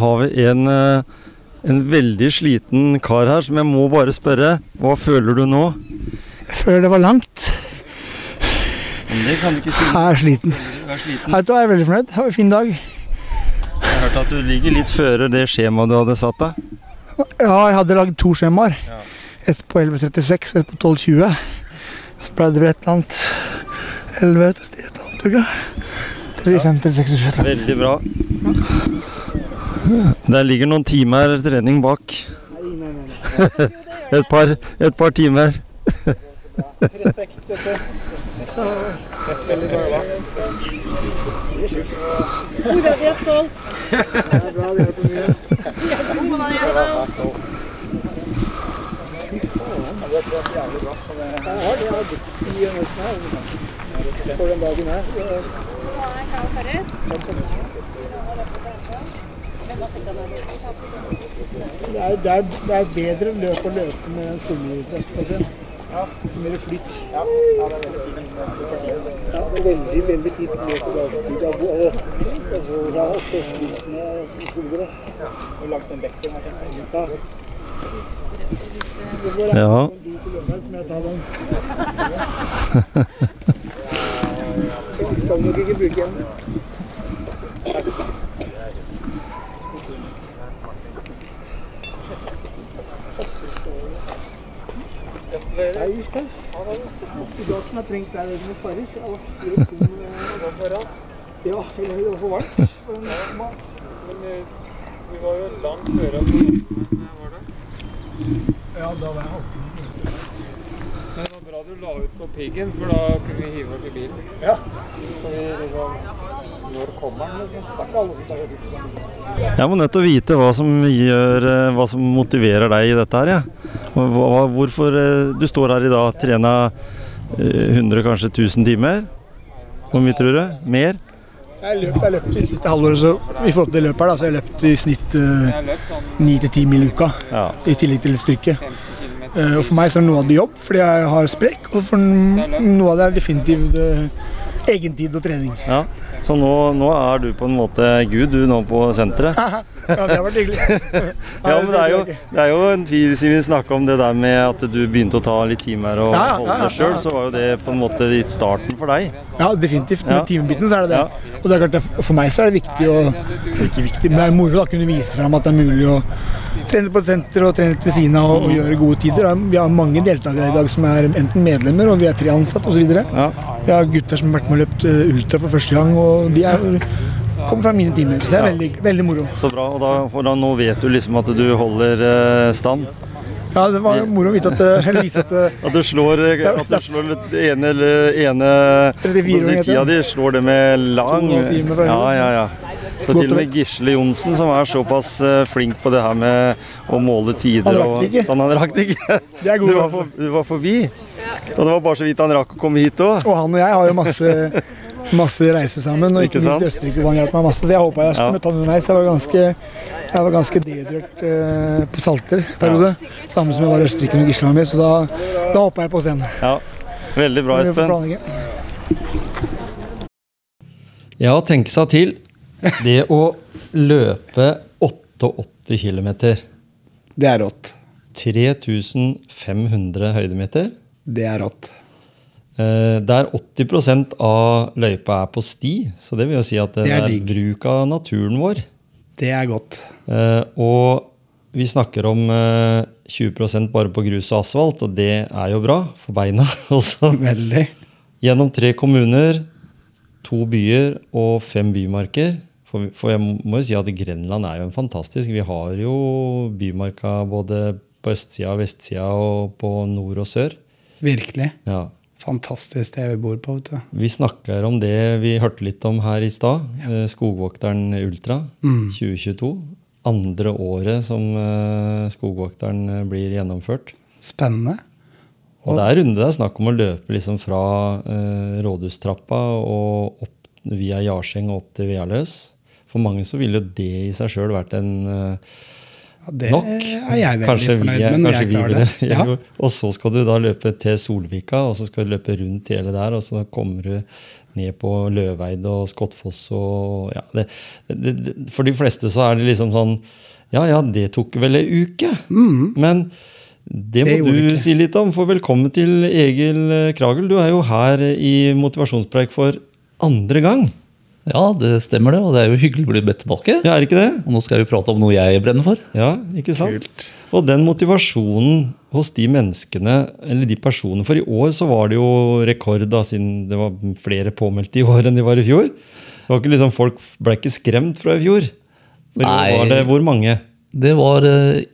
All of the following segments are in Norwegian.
Har vi en, eh, en veldig sliten kar her som jeg må bare spørre. Hva føler du nå? Jeg føler det var langt. Men det kan du ikke si. Jeg er sliten. Du er sliten. Jeg er veldig fornøyd. Var en fin dag. Jeg hørte at du ligger litt føre det skjemaet du hadde satt deg. Ja, jeg hadde lagd to skjemaer. Ja. Et på 11.36 og et på 12.20. Så ble det vel et eller annet 11.30 et eller annet, tror jeg. 35, 36, 37. Veldig bra. Der ligger noen timer trening bak. Nei, nei. Et par, et par timer. Respekt. Dette. Hurra, vi er stolt. For den dagen her. Det er, det, er, det er bedre løp å løpe med en solgryte. Mer flytt. Ja, det er veldig, veldig fint løp på dagstid. Altså, ja, og størstvisene og så videre. Og langs den bekken her. Ja. Ja. den. Den skal nok ikke bruke igjen. Nei, det. I dag kunne jeg trengt deg med Farris. Jeg var helt tom. Det var for rask. Ja, eller det var for varmt. Men, Vi var jo langt før at var det? Ja, da var jeg halvtime. Men det var bra du la ut på piggen, for da kunne vi hive oss i bilen. Ja. Så vi liksom Når kommer den, liksom? Det er ikke alle som tar seg tid til det. Jeg må nødt til å vite hva som, gjør, eh, hva som motiverer deg i dette her. Ja. Hva, hvorfor eh, du står her i dag, trena trener 100, kanskje 1000 timer? Hvor mye tror du? Mer? Jeg løpt, jeg løpt det siste halvåret, så i forhold til det løpet her, da, så har jeg løpt i snitt ni til ti 9-10 mil i uka, Ja. i tillegg til styrke. 15. Eh, og for meg så er det noe av det jobb, fordi jeg har sprekk, og for noe av det er definitivt uh, egentid og trening. ja. Så nå, nå er du på en måte Gud, du nå på senteret. Ja, det har vært hyggelig. Ja, men det er jo, det er jo en tid siden vi snakka om det der med at du begynte å ta litt timer og Ja, ja, holde deg sjøl, så var jo det på en måte litt starten for deg. Ja, definitivt. Ja. Med timebiten så er det det. Og det er klart, det- for meg så er det viktig å Ikke viktig, men det er moro å kunne vise fram at det er mulig å trene på et senter og trene litt ved siden av og, og gjøre gode tider. Vi har mange deltakere i dag som er enten medlemmer, og vi er tre ansatte osv. Ja. Vi har gutter som har vært med og løpt eh, ultra for første gang, og de er, kommer fra mine timer. Så det er veldig, veldig moro. Så bra. Og da, da nå vet du liksom at du holder eh, stand. Ja, det var moro å vite at eh, eller vise at At du slår, at du slår det ene, eller ene 34 hva skal jeg si, ganger Tida di slår det med lang Ja, ja, ja. Så til og med Gisle Johnsen, som er såpass flink på det her med å måle tider Han rakk det ikke. sånn, han rakk det ikke. Du var forbi. Og det var bare så vidt han rakk å komme hit òg. Og han og jeg har jo masse, masse reiser sammen, og Ikke ikke minst i Østerrike hvor han hjalp meg masse. Så jeg håpa jeg Ja. ta møte han underveis. Jeg var ganske, jeg var ganske dehydrert uh, på Salter en periode. Samme som jeg var i Østerrike når Gisle var med, så da, da hoppa jeg på scenen. Ja. Veldig bra, Espen. Ja, tenke seg til. Det å løpe 88 km. Det er rått. 3500 høydemeter. Det er rått. Eh, Der 80% av løypa er på sti, så det vil jo si at det, Det er er bruk av naturen vår. Det er godt. Eh, Og vi snakker om eh, 20% bare på grus og asfalt, og det er jo bra for beina også. Veldig. Gjennom tre kommuner, to byer og fem bymarker. For, for jeg må jo si at Grenland er jo en fantastisk. Vi har jo bymarka både på østsida og vestsida og på nord og sør. Virkelig. Ja. Fantastisk sted vi bor på. vet du. Vi snakker om det vi hørte litt om her i stad. Ja. Skogvokteren Ultra Mm. 2022. Andre året som eh, Skogvokteren eh, blir gjennomført. Spennende. Og det er runde det er snakk om å løpe liksom fra eh, Rådhustrappa og opp via Jarseng og opp til Vealøs. For mange så ville jo det i seg sjøl vært en eh, det nok. er jeg veldig Kanskje fornøyd med når jeg klarer det. Ja. Og så skal du da løpe til Solvika, og så skal du løpe rundt hele der, og så kommer du ned på Løveid og Skottfoss og ja, det, det, det, For de fleste så er det liksom sånn Ja ja, det tok vel ei uke. Men det må Mm. Det du si litt om. For velkommen til Egil Kragel. Du er jo her i motivasjonspreik for andre gang. Ja, det stemmer det, og det er jo hyggelig å bli bedt tilbake. Ja, er ikke det? Og nå skal vi prate om noe jeg brenner for. Ja, ikke sant? Kult. Og den motivasjonen hos de menneskene, eller de personene For i år så var det jo rekord, da, siden det var flere påmeldte i år enn de var i fjor. Det var ikke liksom, Folk ble ikke skremt fra i fjor. For Nei. var det hvor mange? Det var eh,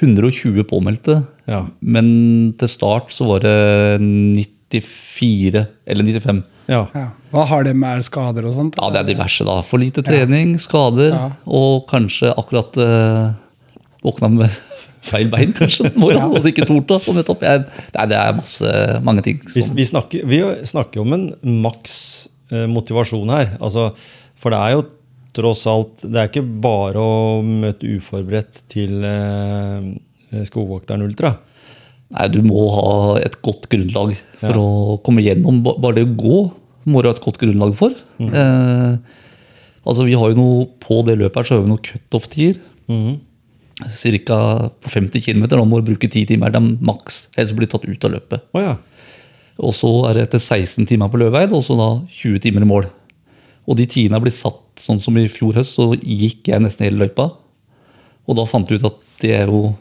120 påmeldte, Ja. men til start så var det 94 eller 95. ja. Ja. Hva har det med skader og sånt? Ja, det er diverse, da. For lite trening, skader, Ja. og kanskje akkurat eh, våkna med feil bein kanskje den morgenen, og så ikke torde å møte opp. Jeg, nei, det er masse, mange ting. Vi, Som, vi, snakker, vi snakker om en maks eh, motivasjon her. Altså, for det er jo tross alt Det er ikke bare å møte uforberedt til eh, Skogvokteren Ultra. Nei, du må ha et godt grunnlag for Ja. å komme gjennom. Bare det å gå må du ha et godt grunnlag for. Mm. Eh, altså, vi har jo noe, På det løpet her så har vi noen cutoff-tider. Mm. Cirka på 50 km. Må du bruke 10 timer. Det er maks. Ellers blir du tatt ut av løpet. Oh, ja. Og så er det etter 16 timer på Løveid, og så da 20 timer i mål. Og de tidene blir satt sånn som i fjor høst, så gikk jeg nesten hele løypa. Og da fant du ut at det er jo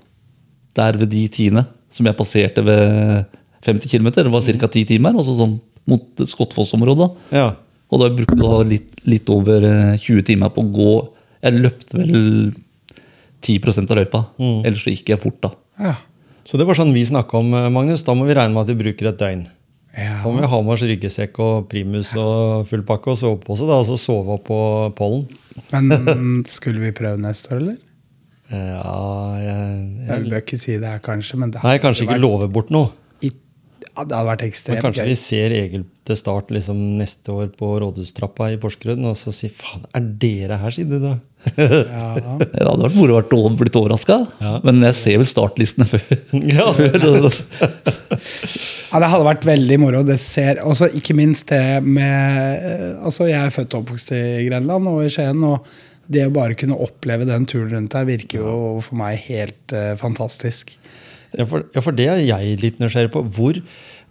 der ved de tidene som jeg passerte ved 50 km, det var ca. 10 timer, altså sånn mot Skottfoss-området. ja. Og da brukte jeg litt, litt over eh, 20 timer på å gå. Jeg løpte vel 10% av løypa, ellers så gikk jeg fort, da. Ja. Så det var sånn vi snakka om, eh, Magnus. Da må vi regne med at vi bruker et døgn. Ja. Så må vi ha med oss ryggesekk og primus og full pakke og sovepose. da, Og så sove opp på pollen. Men skulle vi prøve neste år, eller? Eh, Ja, jeg, Jeg jeg, bør ikke si det her, kanskje, men det Nei, kanskje ikke vært love bort noe. i- Ja, det hadde vært Men ekstremt kanskje vi ser Egil til start liksom neste år på Rådhustrappa i Porsgrunn og så sier faen, er dere her, sier du da? Ja. Det hadde vært moro å blitt overraska, Ja. men jeg ser vel startlistene før. ja. før ja, det hadde vært veldig moro. Det ser, også Ikke minst det med eh, Altså, Jeg er født og oppvokst i Grenland og i Skien. og det å bare kunne oppleve den turen rundt her virker jo for meg helt eh, fantastisk. Ja for, ja, for det er jeg litt nysgjerrig på. Hvor,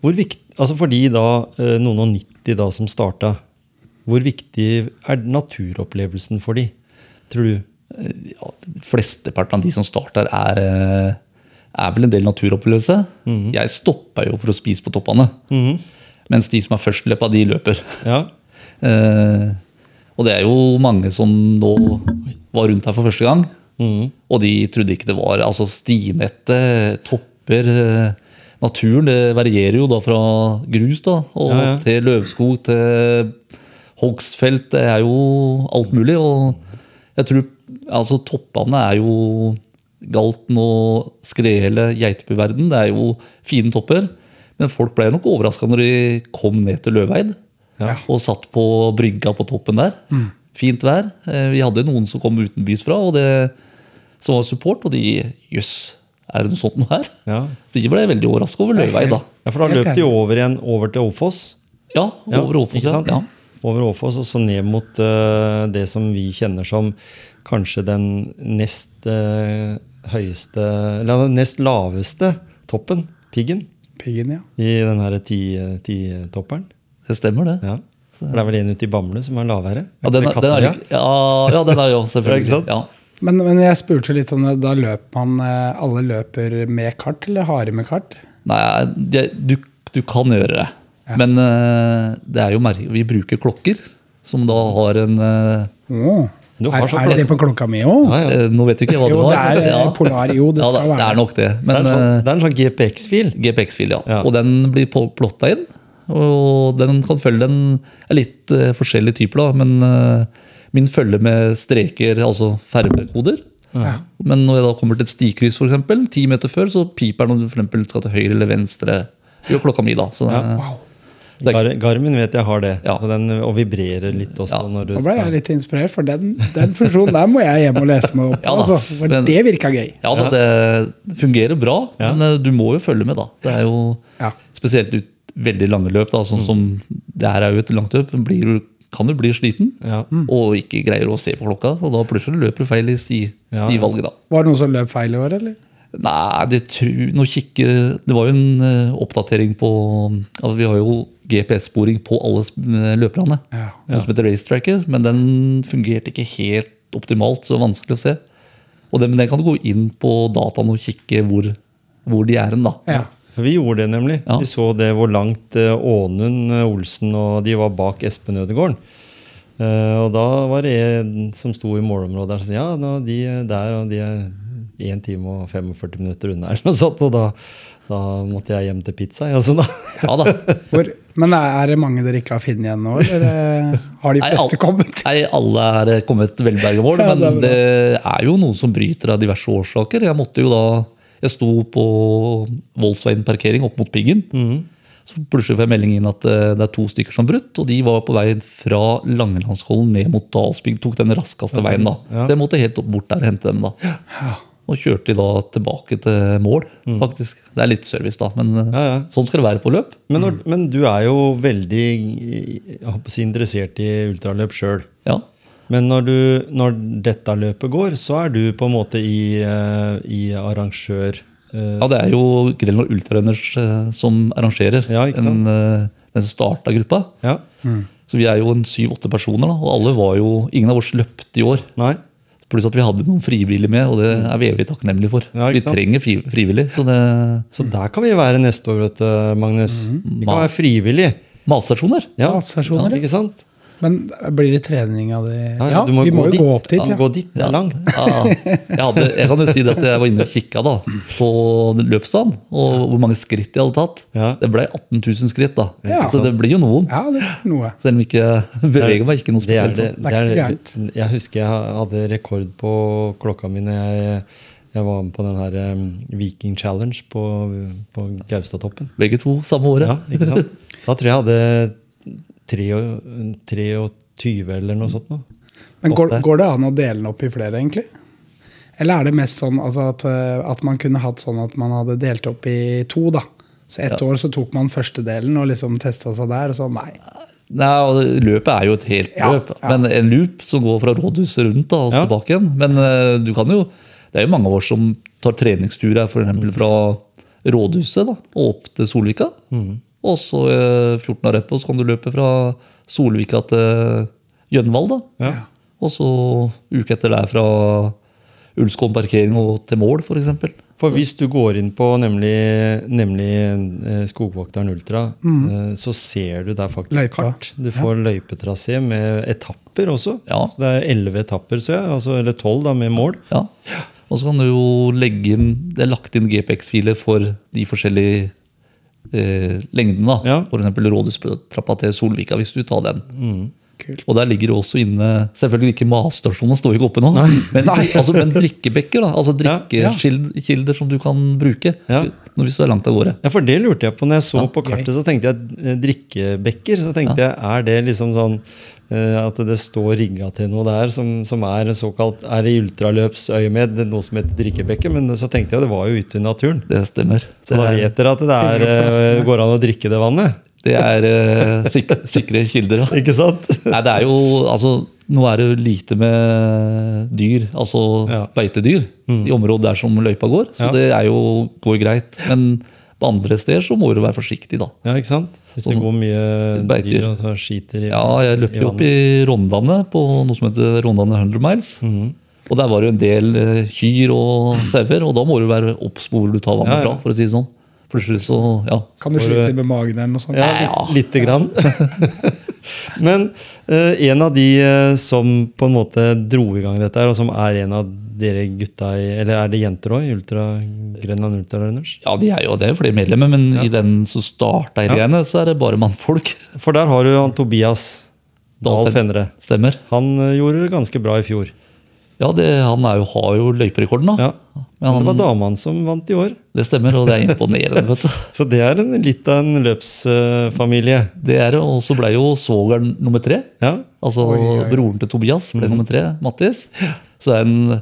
hvor viktig, altså For de da, eh, noen og 90 da som starta, hvor viktig er naturopplevelsen for de, tror du? ja, Flesteparten av de som starter, er, eh, er vel en del naturopplevelse. Jeg stoppa jo for å spise på toppene, Mhm. mens de som er førstløpa, de løper. Ja, Eh, og det er jo mange som nå var rundt her for første gang, Mm. og de trodde ikke det var altså stinettet, topper eh, Naturen det varierer jo da fra grus da, og Ja, ja. til løvskog til hogstfelt. Det er jo alt mulig. Og jeg tror altså toppene er jo Galten og Skrehelle, Geitebyverden. Det er jo fine topper. Men folk ble nok overraska når de kom ned til Løveid Ja. og satt på brygga på toppen der. Fint vær. Eh, Vi hadde noen som kom utenbys fra, og det, som var support, og de Jøss, er det noe sånt noe her? ja. Så de ble veldig overraska over Løyvei da. ja for da løp de over igjen over til Åfoss. Ja, Ja, over Åfoss, ikke ja. sant? ja. Over Åfoss og så ned mot uh, det som vi kjenner som kanskje den nest uh, høyeste Eller den nest laveste toppen, piggen, Piggen, ja. i den herre ti- ti-topperen. Det stemmer, det. Ja. For det er vel en ute i Bamble som er lavere? Ja, den er, den er, ja, ja, den er jo selvfølgelig. Ja. Men, men jeg spurte litt om det. Da løper man eh, Alle løper med kart, eller har med kart? Nei, det, du, du kan gjøre det. Men eh, det er jo vi bruker klokker som da har en har Er, er det det på klokka mi òg? Ja, ja. Nå vet du ikke hva Jo, det det var. er eh, Ja. polar. Jo, det ja, skal være. det er nok det. Det Men er en sånn, det er en sånn GPX-fil. GPX-fil, ja. Ja. Og den blir plotta inn. Og den kan følge den er litt uh, type, typer, da. Men eh, min følger med streker, altså fargekoder. Men når jeg da kommer til et stikryss, eksempel, ti meter før, så piper den når du for skal til høyre eller venstre. Jo, klokka mi, da. Så det, er, Gar Garmin vet jeg har det. Ja. Den, og vibrerer litt også. Ja. Når du Nå ble jeg litt inspirert, for den, den funksjonen der må jeg hjem og lese meg opp på. Ja altså, for men- det virka gøy. ja da, det fungerer bra, Ja. men eh, du må jo følge med, da. Det er jo Ja. spesielt ut veldig lange løp, da, sånn som det her er jo et langt løp. Blir, kan du bli sliten Ja. og ikke greier å se på klokka, og da plutselig løper du feil i sti, Ja, ja. valget, da. Var det noen som løp feil i år, eller? Nei, det, kikke, det var jo en eh, oppdatering på altså Vi har jo GPS-sporing på alle eh, løperne. Ja. Noe som heter racetracker, men den fungerte ikke helt optimalt, så vanskelig å se. Og den, men den kan du gå inn på dataen og kikke hvor, hvor de er hen. da. Ja. Vi gjorde det nemlig. Ja. Vi så det hvor langt eh, Ånund eh, Olsen og de var bak Espen Ødegaard. Eh, og da var det en som sto i målområdet der og sa ja, nå, de er der og de er 1 time og 45 minutter unna. eller noe sånt, Og da, da måtte jeg hjem til pizza. Ja, da, Ja da. Hvor, men er det mange dere ikke har funnet igjen nå, eller har de Nei, fleste al- kommet? Nei, alle er kommet velberga vår. Ja, det er men det er jo noen som bryter av diverse årsaker. Jeg måtte jo da Jeg sto på Volksveien parkering opp mot Piggen. Mm. Så plutselig får jeg melding inn at eh, det er to stykker som brutt, og de var på vei fra Langelandskollen ned mot Dalsbygd. Tok den raskeste veien, da. Ja. Så jeg måtte helt bort der og hente dem, da. Ja. Og kjørte de da tilbake til mål, faktisk. Det er litt service, da, men eh, Mm. ja, ja. sånn skal det være på løp. Men, når, men du er jo veldig si, interessert i ultraløp sjøl. Ja. Men når, du, når dette løpet går, så er du på en måte i, eh, i arrangør... eh, Ja, det er jo Grenland Ultrarunners eh, som arrangerer Ja, ikke sant? en, eh, den som starta gruppa. ja. Så vi er jo en syv-åtte personer, da, og alle var jo Ingen av oss løpte i år. Nei? Pluss at vi hadde noen frivillige med, og det er vi evig takknemlige for. Ja, vi trenger fri, frivillig. Så det Så der kan vi være neste år, vet du, Magnus. Vi kan være frivillige. Matstasjoner. Ja, Matstasjoner, ja. ikke sant? Men blir det trening av det? Ja, Ja, du må vi må gå jo gå opp dit. Ja, Ja. gå dit, det er langt. Ja, jeg, hadde, jeg kan jo si det at jeg var inne og kikka da, på løpsdagen, og hvor mange skritt jeg hadde tatt. Ja. Det ble 18 000 skritt, da. Ja. Så det blir jo noen. Ja, det er noe. Selv om ikke beveger meg ikke noe Det er det, sånn. Det er det er, jeg husker jeg hadde rekord på klokka mi når jeg, jeg var med på den her um, Viking Challenge på, på Gaustatoppen. Begge to samme året. Ja, ikke sant? Da tror jeg jeg hadde 23 eller noe sånt. Nå. Men går, går det an å dele den opp i flere, egentlig? Eller er det mest sånn altså at, eh, at man kunne hatt sånn at man hadde delt opp i to, da? Så ett Ja. år så tok man første delen og liksom testa seg der, og så nei. Nei, og Løpet er jo et helt løp, ja. men en loop som går fra rådhuset rundt da, og så Ja. tilbake igjen. Men eh, du kan jo, det er jo mange av oss som tar treningsturer eksempel fra rådhuset da, og opp til Solvika. Og så eh, 14 år etterpå så kan du løpe fra Solvika til Gjønvald. da. Ja. Og så uke etter der fra Ulskålen parkering og til mål, f.eks. For hvis du går inn på nemlig, nemlig eh, Skogvokteren Ultra, mm. så ser du der faktisk Løypa. kart. Du får løypetrasé med etapper også. Ja. Så det er elleve etapper, så jeg, altså, eller tolv med mål. Ja. Og så kan du jo legge inn Det er lagt inn GPX-filer for de forskjellige eh, lengdene. da. Ja. Eksempel Rådhustrappa til Solvika, hvis du tar den. Kult. Og der ligger det også inne Selvfølgelig ikke matstasjonen, står ikke oppe nå. Men, altså, men drikkebekker. da, altså drikkekilder ja. Som du kan bruke Ja. når- hvis du er langt av gårde. Ja, for det lurte jeg på. Når jeg så Ja, på gøy. kartet, så tenkte jeg eh, drikkebekker. Så tenkte jeg, er det liksom sånn eh, at det står rigga til noe der som, som er såkalt Er i ultraløpsøyemed noe som heter drikkebekke? Men så tenkte jeg det var jo ute i naturen. Det stemmer. Så Det da vet dere at det er, opp eh, går an å drikke det vannet. Det er eh, sik sikre kilder. Da. Ikke sant? Nei, det er jo altså Nå er det lite med dyr, altså Ja. beitedyr, i området der som løypa går. Så Ja. det er jo, går greit. Men på andre steder så må du være forsiktig, da. Ja, ikke sant? Hvis det går mye beiter. dyr og så skiter i Ja, jeg løper jo opp i Rondane på noe som heter Rondane 100 miles. Mm. Og der var det en del eh, kyr og sauer, og da må du være obs på hvor du tar vannet ja. fra. for å si det sånn. Plutselig så, ja. Kan du slite med magen eller noe sånt? Ja, Ja. lite grann. Men eh, en av de eh, som på en måte dro i gang dette, her, og som er en av dere gutta i Eller er det jenter òg, i Ultra Grenland Ultrarunners? ja, de er jo, det er flere medlemmer, men i den som starta i Ja. greiene, så er det bare mannfolk. For der har du han Tobias Dahl Fenre. Stemmer. Han eh, gjorde det ganske bra i fjor. Ja, det, han er jo, har jo løyperekorden, da. Ja. Men Det var damene som vant i år. det stemmer, og det er imponerende. vet du. Så det er en, litt av en løpsfamilie. Det er det, Og så ble jo svogeren nummer tre. Ja. Altså Oi, oi. broren til Tobias ble ble nummer tre, Mattis. Så, er en,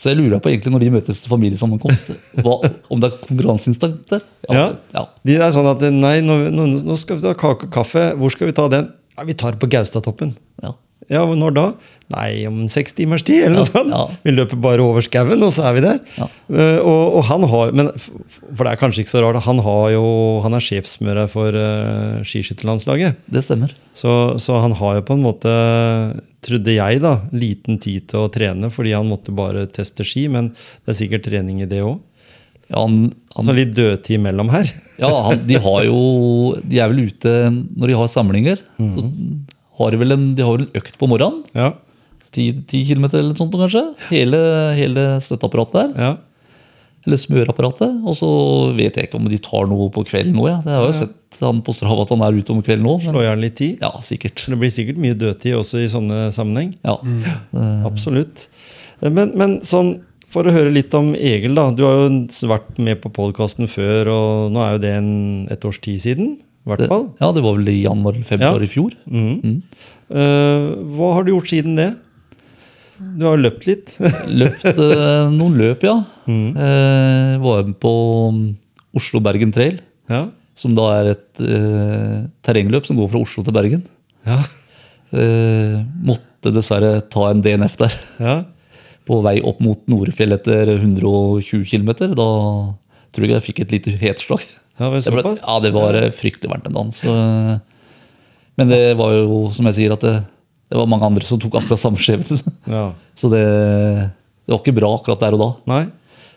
så jeg lurer på egentlig når de møtes til familiesammenkomst, hva, om det er konkurranseinstinkt der. Ja. ja. De er sånn at nei, nå, nå, nå skal vi ta kake og kaffe. Hvor skal vi ta den? Ja, Vi tar på Gaustatoppen. ja. Ja, når da? Nei, om seks timers tid, eller noe Ja, sånt. ja. Vi løper bare over skauen, og så er vi der. Ja. Uh, og, og han har Men for det er kanskje ikke så rart, han, har jo, han er sjefsmører for uh, skiskytterlandslaget. Det stemmer. Så, så han har jo på en måte, trodde jeg, da, liten tid til å trene fordi han måtte bare teste ski, men det er sikkert trening i det òg. Ja, Så litt dødtid mellom her. ja han, de har jo De er vel ute når de har samlinger. Mhm. Så har vel en, de har vel en økt på morgenen. Ja, Ti, ti kilometer eller noe sånt, kanskje. Hele, hele støtteapparatet der. ja. Eller smøreapparatet. Og så vet jeg ikke om de tar noe på kvelden nå. Ja. Jeg har jo sett han på Strava at han er ute om kvelden nå. Men, gjerne litt tid. ja, sikkert. Det blir sikkert mye dødtid også i sånne sammenheng. Ja. Mm. Absolutt. Men, men sånn, for å høre litt om Egil, da. Du har jo vært med på podkasten før, og nå er jo det en, et års tid siden. Hvert fall. ja, det var vel i januar-februar Ja. i fjor. Mm. Mm. Uh, hva har du gjort siden det? Du har løpt litt. Løpt uh, noen løp, ja. Mm. Uh, var med på Oslo-Bergen Trail, ja. som da er et eh, terrengløp som går fra Oslo til Bergen. Ja. Eh, måtte dessverre ta en DNF der. ja. På vei opp mot Norefjell etter 120 km. Da tror jeg jeg fikk et lite hetslag. Ja, var det såpass? ja, det var eh, fryktelig varmt en dag. Så, men det var jo, som jeg sier, at det, det var mange andre som tok akkurat samme skjebne. Ja. Så det, det var ikke bra akkurat der og da. Nei?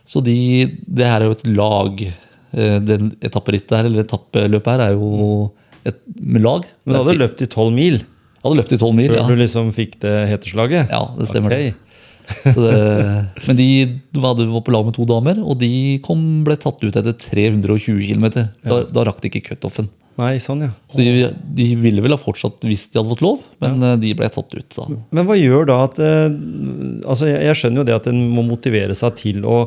Så de, det her er jo et lag. Eh, Den etapperittet her, eller etappeløpet her, er jo et lag. Men du hadde løpt i tolv mil Jeg hadde løpt i tolv mil, før ja. du liksom fikk det heteslaget? Ja, det stemmer. Ok. det. Det. Men de var var på lag med to damer, og de kom, ble tatt ut etter 320 km. Da, da rakk de ikke cutoffen. Nei, sånn, ja. Så de, de ville vel ha fortsatt hvis de hadde fått lov, men ja. de ble tatt ut. da. Men hva gjør da at eh, altså jeg, jeg skjønner jo det at en må motivere seg til å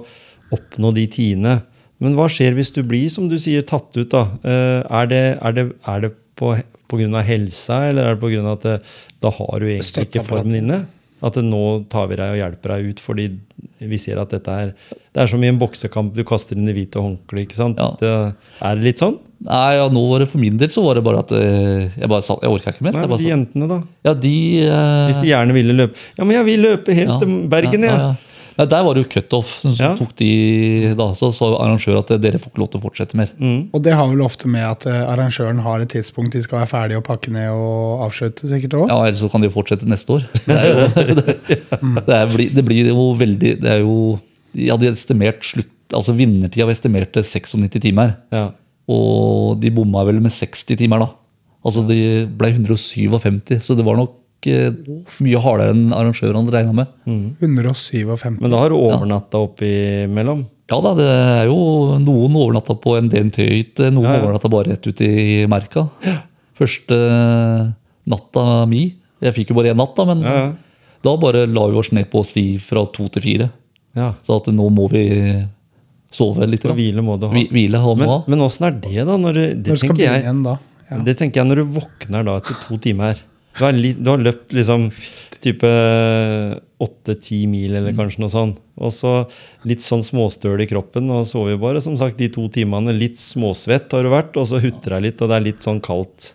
oppnå de tidene. Men hva skjer hvis du blir, som du sier, tatt ut? da? Eh, er det, er det, er det på, pga. helsa, eller er det av at det, da har du egentlig ikke formen inne? At nå tar vi deg og hjelper deg ut fordi vi ser at dette er Det er som i en boksekamp, du kaster inn i hvite håndkle. ikke sant? Ja. Det, er det litt sånn? Nei, ja, nå var det For min del så var det bare at eh, jeg bare sa, jeg orka ikke mer. Nei, men de jentene, da? ja, de, Uh... Hvis de gjerne ville løpe Ja, men jeg vil løpe helt til Bergen, jeg! Nei, Der var det jo cutoff. som Ja. tok de da, Så sa arrangør at dere får ikke lov til å fortsette mer. Mm. Og det har vel ofte med at eh, arrangøren har et tidspunkt de skal være ferdige å pakke ned og avslutte, sikkert også? Ja, Ellers så kan de jo fortsette neste år. Det, er jo, det, det, er, det blir jo veldig Det er jo De hadde estimert slutt Altså vinnertida var estimert til 96 timer. Ja. Og de bomma vel med 60 timer, da. Altså de ble 157, så det var nok eh, mye hardere enn arrangørene regna med. 157. Men da har du overnatta oppimellom? Ja da, det er jo noen overnatta på en DNT-hytte, noen Ja, ja. overnatta bare rett ute i merka. Første natta mi Jeg fikk jo bare én natt, da, men Ja, ja. da bare la vi oss ned på sti fra to til fire. ja. Så at nå må vi sove litt. Og hvile må du ha. Hvile må Men, ha. men åssen er det, da? Når det, Når skal tenker jeg, igjen da? Ja. det tenker jeg når du våkner da etter to timer. Du har, li, du har løpt liksom type åtte-ti mil, eller Mm. kanskje noe sånt. Og så litt sånn småstøl i kroppen, og sover bare som sagt de to timene. Litt småsvett har du vært, og så hutrer jeg litt, og det er litt sånn kaldt.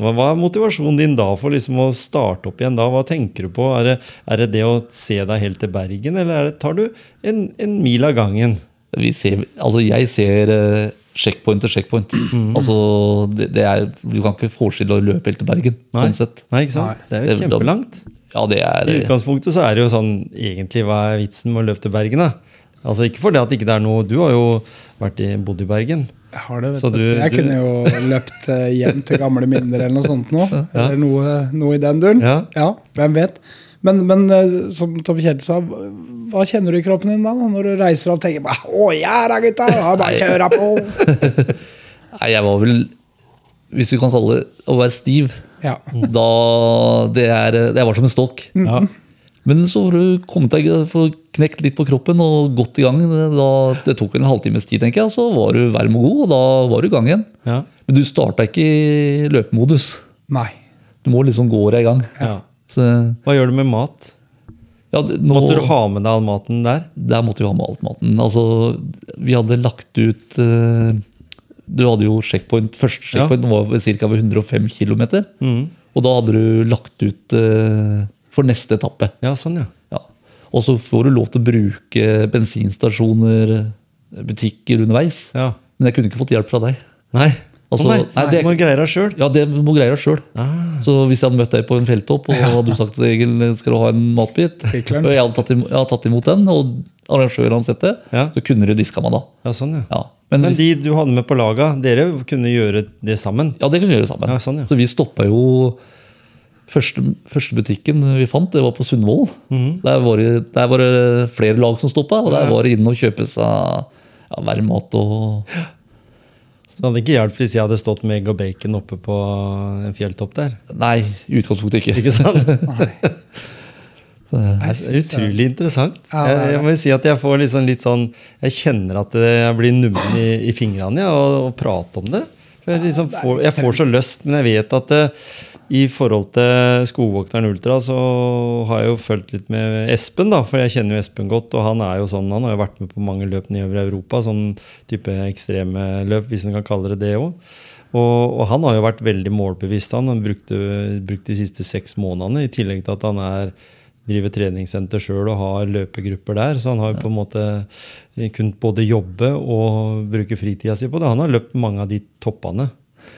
Hva, er motivasjonen din da for liksom å starte opp igjen? da? Hva tenker du på? Er det er det, det å se deg helt til Bergen, eller er det, tar du en, en mil av gangen? Vi ser, altså jeg ser eh, checkpoint til checkpoint. Altså, det, det er, Du kan ikke forestille å løpe helt til Bergen. Nei. sånn sett. Nei, ikke sant? Det er jo kjempelangt. Ja, det er I utgangspunktet så er det jo sånn Egentlig, hva er vitsen med å løpe til Bergen, da? Altså Ikke fordi det at ikke det er noe Du har jo vært i, bodd i Bergen. Jeg har det, vet Så du. så jeg du- kunne jo løpt eh, hjem til gamle minner eller noe sånt nå. Eller noe, noe i den duren. Ja. hvem vet. Men, men eh, som Tom Kjell sa, hva kjenner du i kroppen din da? Når du reiser og tenker bare, Å ja da, gutta! Bare kjøre på! Nei, jeg var vel Hvis vi kan kalle det å være stiv, Ja. da det er, Jeg var som en stokk. Ja. Men så har du kommet deg, få knekt litt på kroppen og gått i gang. Da, det tok en halvtimes tid, tenker jeg, og så var du varm og god, og da var du i gang igjen. Ja. Men du starta ikke i løpemodus. Nei. Du må liksom gå deg i gang. ja. Så, Hva gjør du med mat? ja, det- nå, Måtte du ha med deg all maten der? Der måtte vi ha med alt maten. Altså, vi hadde lagt ut uh, Du hadde jo checkpoint, Første Ja. checkpoint var ca. ved 105 km. Mm. Og da hadde du lagt ut uh, for neste etappe. Ja, sånn, ja. Ja. Og så får du lov til å bruke bensinstasjoner, butikker underveis. ja. Men jeg kunne ikke fått hjelp fra deg. Nei. Altså, nei, nei, det må greie deg sjøl. Ja, det må greie deg sjøl. Ah. Så hvis jeg hadde møtt deg på en felttopp og hadde du sagt Egil, skal du ha en matbit, og jeg hadde tatt imot, jeg hadde tatt imot den, og arrangøren hadde sett det, Ja. så kunne du diska meg da. Ja, sånn, ja. Ja. Men, Men hvis- de du hadde med på laga, dere kunne gjøre det sammen? ja, det kunne vi gjøre sammen. Ja, sånn, ja. Så vi stoppa jo Første, første butikken vi fant, det var på Sundvolden. Mhm. der, var det- der var det flere lag som stoppa, og der var det inn og kjøpe seg ja, varm mat og Så det hadde ikke hjulpet hvis jeg hadde stått med egg og bacon oppe på en fjelltopp der. Nei, i utgangspunktet ikke. Ikke sant? Det er utrolig interessant. Er Jeg, jeg må jo si at jeg får liksom litt sånn Jeg kjenner at jeg blir nummen i, i fingrene ja, og, og prate om det. For jeg, liksom får, jeg får så lyst, men jeg vet at det, i forhold til Skogvokteren Ultra så har jeg jo fulgt litt med Espen, da, for jeg kjenner jo Espen godt. Og han er jo sånn, han har jo vært med på mange løp nedover Europa, sånn type ekstreme løp, hvis en kan kalle det det òg. Og, og han har jo vært veldig målbevisst. Han har brukt, brukt de siste seks månedene, i tillegg til at han er driver treningssenter sjøl og har løpegrupper der. Så han har på en måte kunnet både jobbe og bruke fritida si på det. Han har løpt mange av de toppene.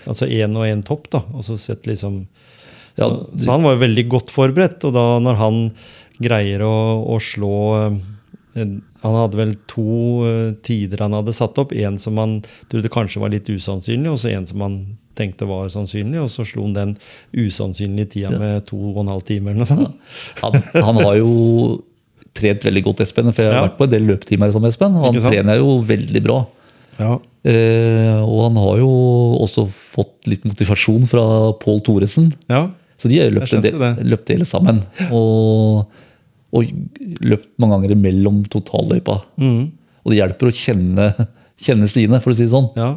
Altså én og én topp, da. Og så sett liksom så, Ja, så han var jo veldig godt forberedt. Og da når han greier å, å slå eh, Han hadde vel to eh, tider han hadde satt opp. En som han trodde kanskje var litt usannsynlig, og så en som han tenkte var sannsynlig. Og så slo han den usannsynlige tida med to og en halv time eller noe sånt. Han, han har jo trent veldig godt, Espen. For jeg har Ja. vært på en del løpetimer som Espen. og Han trener jo veldig bra. Ja. Eh, og han har jo også fått litt motivasjon fra Pål Thoresen. ja. Så de har løpt, del, løpt hele sammen. Og, og løpt mange ganger mellom totalløypa. Mm. Og det hjelper å kjenne, kjenne stiene, for å si det sånn. ja.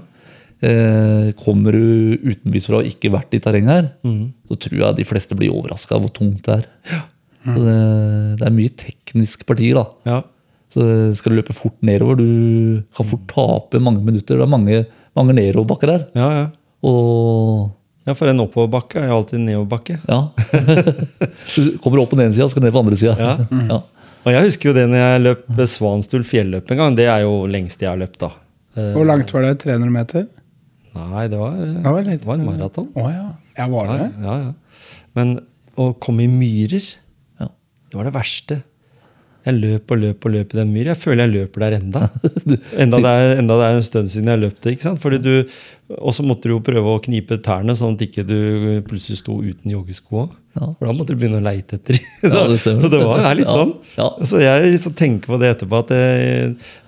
Eh, kommer du utenbys fra og ikke vært i terrenget her, mm. så tror jeg de fleste blir overraska hvor tungt det er. Så det, det er mye teknisk partier, da. ja. Så skal du løpe fort nedover, du kan fort tape mange minutter. Det er mange, mange nedoverbakker der. ja, ja. Og Ja, for en oppoverbakke er jo alltid en nedoverbakke. ja. Du kommer opp på den ene sida, skal ned på den andre sida. Ja. Ja. Og jeg husker jo det når jeg løp Svanstul fjelløp en gang. Det er jo lengst jeg har løpt, da. Hvor langt var det? 300 meter? Nei, det var, det var, litt. det var en maraton. Å ja. Jeg var Ja, det? ja, ja. Men å komme i myrer, Ja. det var det verste. Jeg løp og løp og løp i den myra. Jeg føler jeg løper der enda. Enda det er, enda det er en stund siden jeg løpte. ikke sant? Fordi du, Og så måtte du jo prøve å knipe tærne, sånn at ikke du plutselig sto uten joggesko. Ja. For da måtte du begynne å leite etter Ja, så, det så det var, er litt Ja, sånn. ja. Så jeg liksom tenker på det etterpå, at det,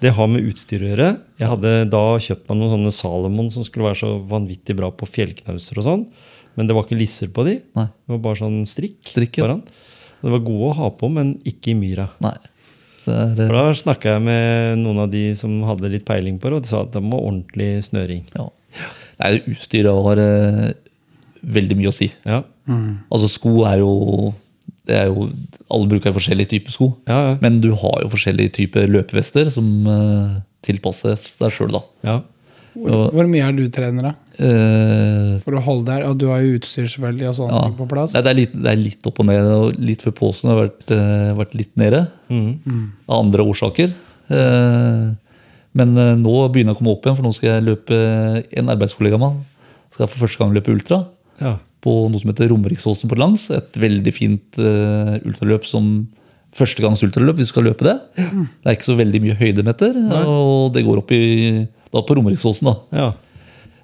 det har med utstyr å gjøre. Jeg hadde da kjøpt meg noen sånne Salomon som skulle være så vanvittig bra på fjellknauser og sånn. Men det var ikke lisser på de. Nei. Det var bare sånn strikk. Strikk, ja. foran. Det var gode å ha på, men ikke i myra. Nei. Er, For eh, Da snakka jeg med noen av de som hadde litt peiling på det, og de sa at det må ordentlig snøring. ja. Nei, utstyret har eh, veldig mye å si. Ja, Altså, sko er jo, det er jo Alle bruker forskjellige typer sko. ja, ja. Men du har jo forskjellige typer løpevester som eh, tilpasses deg sjøl, da. ja. Hvor, hvor mye er du trener, da? Uh, For å holde der? Og du har jo utstyr selvfølgelig og sånn ja. på plass. Nei, det, er litt, det er litt opp og ned. og Litt før påsken har vært, uh, vært litt nede. Mm. Av andre årsaker. Uh, Men nå begynner jeg å komme opp igjen, for nå skal jeg løpe en arbeidskollega av meg. Skal for første gang løpe ultra Ja. på noe som heter Romeriksåsen på langs. Et veldig fint uh, ultraløp som førstegangs ultraløp hvis du skal løpe det. Det er ikke så veldig mye høydemeter, og det går opp i, da på Romeriksåsen. da. ja.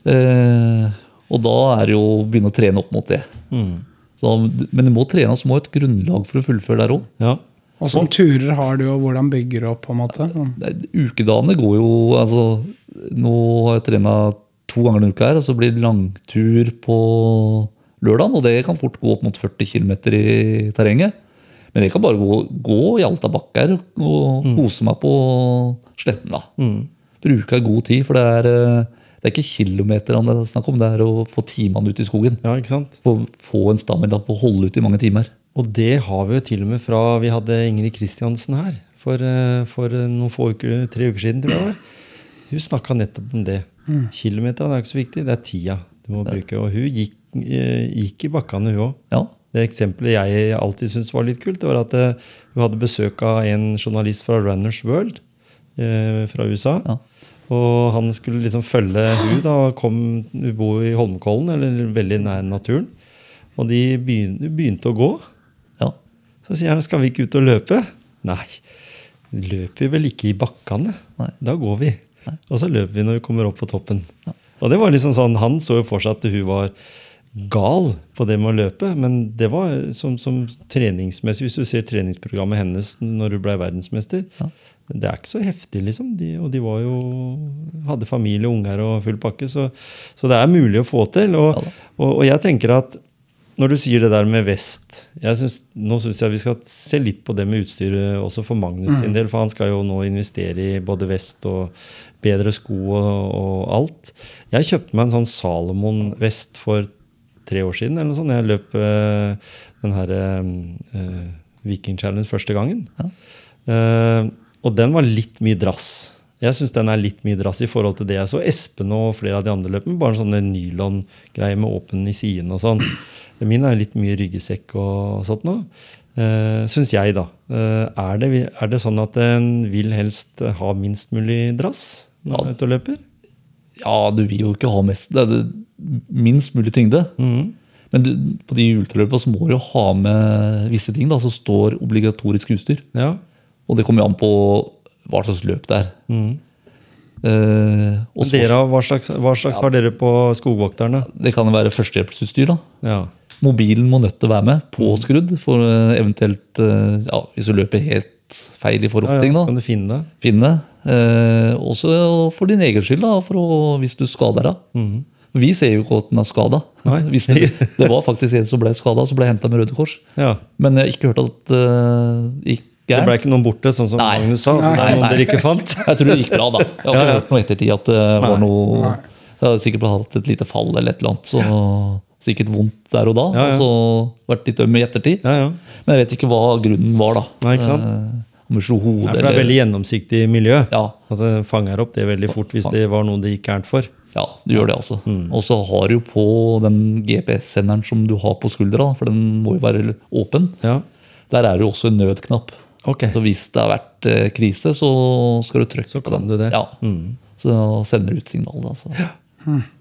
Eh, og da er det jo å begynne å trene opp mot det. Mm. Så, men du må trene, så må ha et grunnlag for å fullføre der òg. ja. Som turer har du, og hvordan bygger du opp? på en måte? Ukedagene går jo altså, Nå har jeg trena to ganger denne uka, her, og så blir det langtur på lørdagen. Og det kan fort gå opp mot 40 km i terrenget. Men jeg kan bare gå, gå i Alta bakker og kose meg på sletten. da. Bruke god tid, for det er, eh, det er ikke kilometerne det er snakk om, det er å få timene ut i skogen. ja, ikke sant? Få, få en stamina på å holde ut i mange timer. Og det har vi jo til og med fra vi hadde Ingrid Kristiansen her for, eh, for eh, noen få uker, tre uker siden. tror jeg var. Hun snakka nettopp om det. Kilometerne er ikke så viktig, det er tida du må bruke. Og hun gikk, gikk i bakkene, hun òg. Ja, Det eksempelet jeg alltid syntes var litt kult, det var at hun hadde besøk av en journalist fra Runners World eh, fra USA. Ja. Og han skulle liksom følge hun da, kom, hun bor i Holmenkollen, eller veldig nær naturen. Og de begynte, begynte å gå. ja. Så sier han, skal vi ikke ut og løpe? Nei, løper vi vel ikke i bakkene. Nei. Da går vi. Nei. Og så løper vi når vi kommer opp på toppen. Ja. Og det var liksom sånn, Han så jo for seg at hun var gal på det med å løpe, men det var som, som treningsmessig Hvis du ser treningsprogrammet hennes når hun ble verdensmester, det er ikke så heftig, liksom. De, og de var jo, hadde familie, unger og full pakke, så, så det er mulig å få til. Og, og, og jeg tenker at når du sier det der med vest jeg synes, Nå syns jeg vi skal se litt på det med utstyret også for Magnus sin del. For han skal jo nå investere i både vest og bedre sko og, og alt. Jeg kjøpte meg en sånn Salomon-vest for tre år siden. eller noe sånt. Jeg løp øh, den her øh, Viking Challenge første gangen. Eh, og den var litt mye drass. Jeg syns den er litt mye drass i forhold til det jeg så Espen og flere av de andre løp med. Bare sånn nylongreie med åpen i siden og sånn. Min er litt mye ryggesekk og sånt noe. Uh, syns jeg, da. Uh, er, det, er det sånn at en vil helst ha minst mulig drass når du er løper? ja, du vil jo ikke ha mest det det minst mulig tyngde. Mm. Men du, på de ultraløpene så må du ha med visse ting da, som står obligatorisk utstyr. Ja. Og det kommer jo an på hva slags løp det er. Mm. Uh, dere, hva slags, hva slags har dere på skogvokterne? Det kan være førstehjelpsutstyr. Ja. Mobilen må nødt til å være med, Mm. påskrudd, for eh, eventuelt eh, ja, Hvis du løper helt feil i forhold Ja, ja, så kan du finne det. Eh, også for din egen skyld, da, å, hvis du skader deg. Vi ser jo ikke at den er skada. Det, det var faktisk en som ble skada, som ble henta med Røde Kors. Ja. Men jeg har ikke hørt at uh, gikk Det ble ikke noen borte, sånn som Nei. Magnus sa. Nei, nei, noen nei. dere ikke fant. Jeg tror det gikk bra, da. Jeg har ikke Ja, ja. hørt noe ettertid at det var noe Jeg hadde sikkert hatt et lite fall eller et eller annet. Så sikkert vondt der og da. Ja, ja. Og så vært litt øm i ettertid. Ja, ja. Men jeg vet ikke hva grunnen var, da. Nei, ikke sant? Eh, om du slo hodet eller det er veldig gjennomsiktig miljø. ja, Altså, det fanger opp det veldig fort hvis det var noe det gikk gærent for. ja, du gjør det, altså. Mm. Og så har du på den GPS-senderen som du har på skuldra, for den må jo være åpen. Ja, Der er det jo også en nødknapp. Ok. Så hvis det har vært eh, krise, så skal du trykke Så på den. du det. Ja. Mm. Så sender du ut signal. Da, så.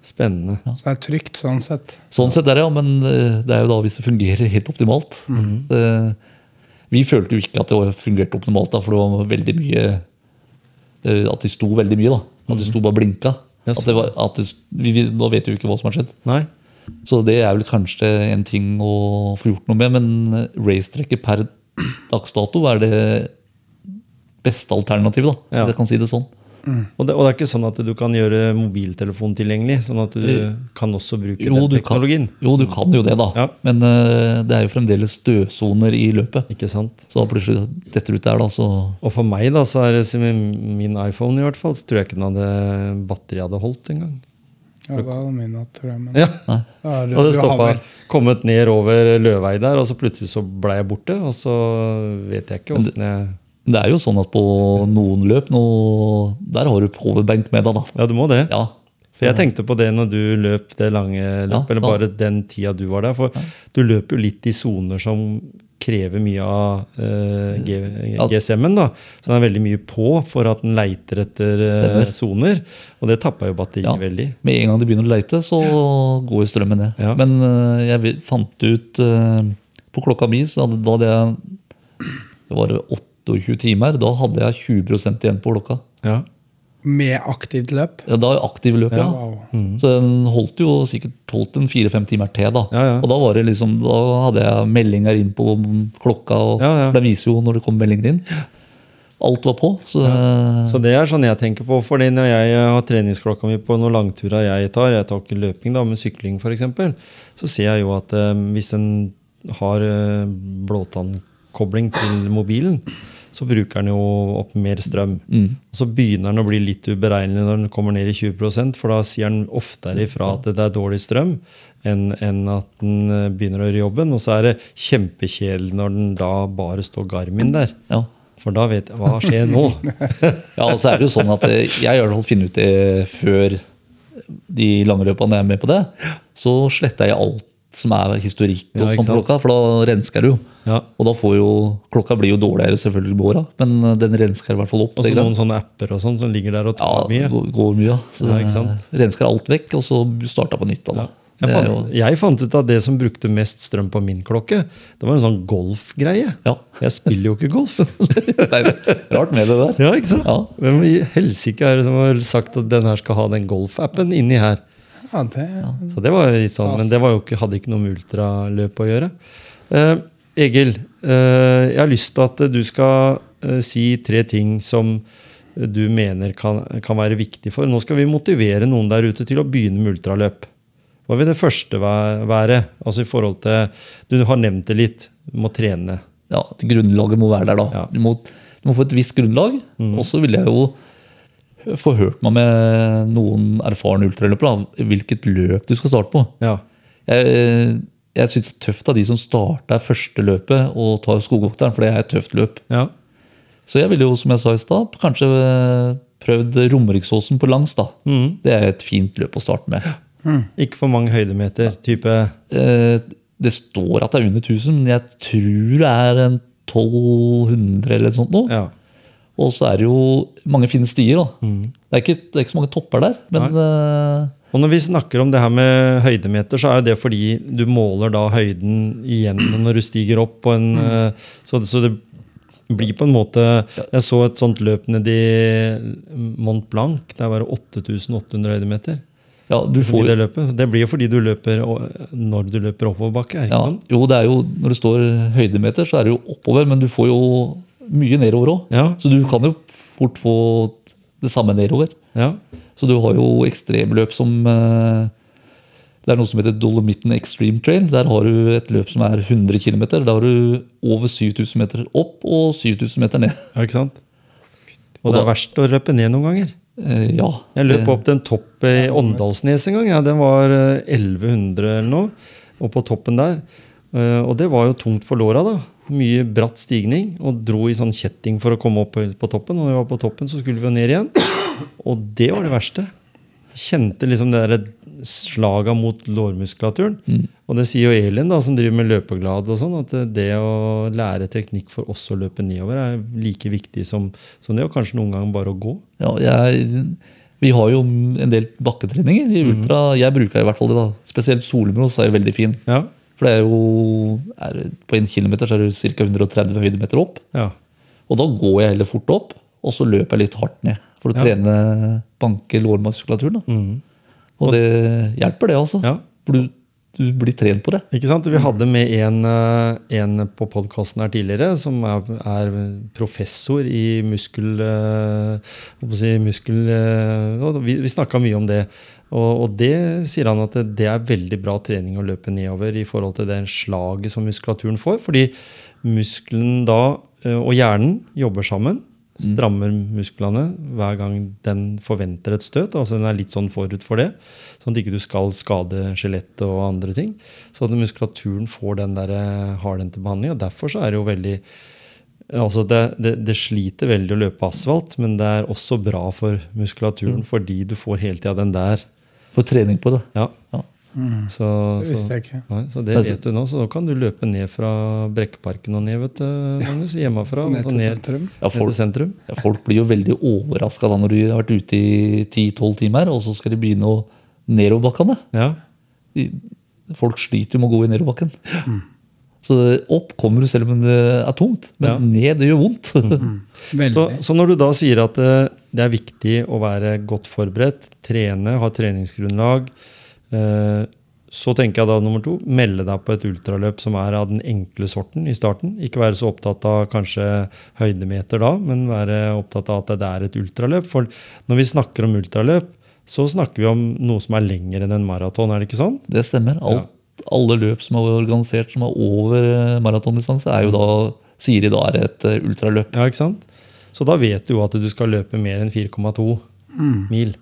Spennende. Så det er trygt sånn sett. Sånn sett er det, ja, men eh, det er jo da hvis det fungerer helt optimalt. Det, vi følte jo ikke at det fungerte optimalt, da, for det var veldig mye eh, At de sto veldig mye. da. At de sto bare blinka. Ja, At det var, at det, vi, vi, nå vet vi jo ikke hva som har skjedd. Nei? Så det er vel kanskje en ting å få gjort noe med, men racetrekket per dags dato er det beste alternativet, da, Ja. hvis jeg kan si det sånn. Og det, og det er ikke sånn at du kan gjøre mobiltelefon tilgjengelig? Sånn at du kan også bruke Jo, den teknologien? kan, jo, du kan jo det, da. Ja. Men uh, det er jo fremdeles dødsoner i løpet. Ikke sant? Så plutselig detter ut der, da, så Og for meg, da, så er det som min iPhone i hvert fall, så tror jeg ikke den hadde batteriet hadde holdt engang. Ja, det er min natt, tror jeg. Men Ja. Er det- Og det stoppa. vel- Kommet ned over Løvei der, og så plutselig så ble jeg borte. Og så vet jeg ikke åssen jeg Det er jo sånn at på noen løp nå, Der har du powerbank med deg, da. Ja, du må det. Ja. For jeg tenkte på det når du løp det lange løpet, Ja, eller bare den tida du var der. For du løper jo litt i soner som krever mye av uh, GSM-en. da, Så den er veldig mye på for at den leiter etter soner. Uh. Og det tapper jo batteriet Ja. veldig. Med en gang de begynner å leite, så går jo strømmen ned. Ja. Men uh, jeg fant ut eh, På klokka mi så hadde, da hadde jeg det var 28 timer. Da hadde jeg 20% igjen på klokka. Ja. Med aktivt løp. Ja, da aktiv løp, ja. Wow. Så den holdt jo sikkert holdt en fire-fem timer til. da. Ja, ja. Og da var det liksom, da hadde jeg meldinger inn på klokka, og Ja, ja. det viser jo når det kommer meldinger inn. Alt var på. Så, Så det er sånn jeg tenker på. fordi når jeg har treningsklokka mi på noen langturer jeg tar, jeg tar ikke løping, da, men sykling f.eks., så ser jeg jo at eh, hvis en har eh, blåtannkobling til mobilen, så bruker den jo opp mer strøm. Mm. Og så begynner den å bli litt uberegnelig når den kommer ned i 20% for da sier den oftere ifra at det er dårlig strøm, enn at den eh, begynner å gjøre jobben. Og så er det kjempekjedelig når den da bare står Garmin der. ja. For da vet jeg hva skjer nå. ja, og så er det jo sånn at eh, jeg har det hvert fall ut det før de lange løpene jeg er med på det. Så sletter jeg alt som er historikk og Ja, sånn for da rensker det jo. Ja. Og da får jo, Klokka blir jo dårligere selvfølgelig med åra, men den rensker i hvert fall opp. Og så noen sånne apper og sånn som ligger der og tar ja, mye. går, går mye. ja. Så Ja, ikke sant? rensker alt vekk, og så starta på nytt. Da, Ja. Jeg fant, jo, jeg fant ut at det som brukte mest strøm på min klokke, det var en sånn golfgreie. ja. Jeg spiller jo ikke golf. Det er rart med det der. ja, ikke sant? Ja. Hvem i helsike er det som har sagt at den her skal ha den golfappen inni her? Ja, det, Så det var litt sånn, Men det var jo ikke, hadde ikke noe med ultraløp å gjøre. Eh, Egil, eh, jeg har lyst til at du skal eh, si tre ting som du mener kan, kan være viktig for. Nå skal vi motivere noen der ute til å begynne med ultraløp. Hva vil det første være? Altså i forhold til, Du har nevnt det litt. Du må trene. Ja, Grunnlaget må være der, da. Ja. Du, må, du må få et visst grunnlag. Og så vil jeg jo få hørt meg med noen erfarne ultraløpere hvilket løp du skal starte på. Ja. Jeg, jeg syns det er tøft av de som starter første løpet og tar skogvokteren, for det er et tøft løp. ja. Så jeg ville jo, som jeg sa i stad, kanskje prøvd Romeriksåsen på langs. da. Mm. Det er et fint løp å starte med. Ikke for mange høydemeter. Type Eh, Det står at det er under 1000, men jeg tror det er en 1200 eller noe sånt nå. Ja. Og så er det jo mange fine stier. da. Det, er ikke, det er ikke så mange topper der, men eh, Og når vi snakker om det her med høydemeter, så er det fordi du måler da høyden igjen når du stiger opp på en mm. så, så det blir på en måte Jeg så et sånt løp nedi Mont Blanc. Der var det 8800 høydemeter. ja, du får, det. Det blir jo fordi du løper når du løper oppoverbakke. er det ja, sånn? jo, det er jo, Når det står høydemeter, så er det jo oppover, men du får jo mye nedover òg. Ja. Så du kan jo fort få det samme nedover. Ja. Så du har jo ekstremløp som eh, Det er noe som heter Dolomitten Extreme Trail. Der har du et løp som er 100 km. Da har du over 7000 meter opp og 7000 meter ned. ja, ikke sant? Og Og det da- er verst å løpe ned noen ganger. Eh, ja. Jeg løp opp til en topp i Åndalsnes en gang. Ja, den var eh, 1100 eller noe. Og på toppen der. Eh, Og det var jo tungt for låra. da. Mye bratt stigning. Og dro i sånn kjetting for å komme opp på- på toppen. Og når vi var på toppen, så skulle vi jo ned igjen. Og det var det verste. Kjente liksom det der slaga mot lårmuskulaturen. Og det sier jo Elin, da, som driver med løpeglad, og sånn, at det å lære teknikk for oss å løpe nedover er like viktig som, som det, og kanskje noen ganger bare å gå. Ja, jeg, vi har jo en del bakketreninger i ultra. Jeg bruker i hvert fall det. da. Spesielt Solmros er jo veldig fin. Ja. For det er jo er, På en kilometer så er det ca. 130 høydemeter opp. Ja. Og da går jeg heller fort opp, og så løper jeg litt hardt ned. For å Ja. trene banke lårmuskulaturen. Mm. Og det hjelper, det, altså. Ja. For du, du blir trent på det. Ikke sant? Vi hadde med en, eh, en på podkasten her tidligere som er, er professor i muskel... eh, si, muskel eh, Vi, vi snakka mye om det. Og, det sier han at det, er veldig bra trening å løpe nedover i forhold til det slaget som muskulaturen får. Fordi muskelen da og hjernen jobber sammen. Strammer musklene hver gang den forventer et støt. altså Den er litt sånn forut for det, sånn at ikke du skal skade skjelettet og andre ting. Så at muskulaturen får den der eh, hardhendte behandlinga. Derfor så er det jo veldig altså det, det, det sliter veldig å løpe asfalt, men det er også bra for muskulaturen fordi du får hele tida den der. Får trening på det. Ja. Ja. Så, Det visste jeg ikke. nei, så det vet du nå. Så nå kan du løpe ned fra Brekkeparken og ned, vet du, Magnus. Hjemmefra. Ned til ned, sentrum. Ja, ned til folk, sentrum. ja, folk blir jo veldig overraska når de har vært ute i 10-12 timer, og så skal de begynne å nedoverbakkene. Ja. De- Folk sliter jo med å gå i nedoverbakken. Så opp kommer du selv om det er tungt, men Ja. ned det gjør vondt. Mm. Så, så når du da sier at eh, det er viktig å være godt forberedt, trene, ha treningsgrunnlag, så tenker jeg da nummer to, melde deg på et ultraløp som er av den enkle sorten i starten. Ikke være så opptatt av kanskje høydemeter da, men være opptatt av at det er et ultraløp. For når vi snakker om ultraløp, så snakker vi om noe som er lengre enn en maraton, er det ikke sånn? Det stemmer. Alt, Alle løp som er organisert som er over eh, maratondistanse, er jo da, sier de da er et eh, ultraløp. Ja, ikke sant? Så da vet du jo at du skal løpe mer enn 4,2 mil.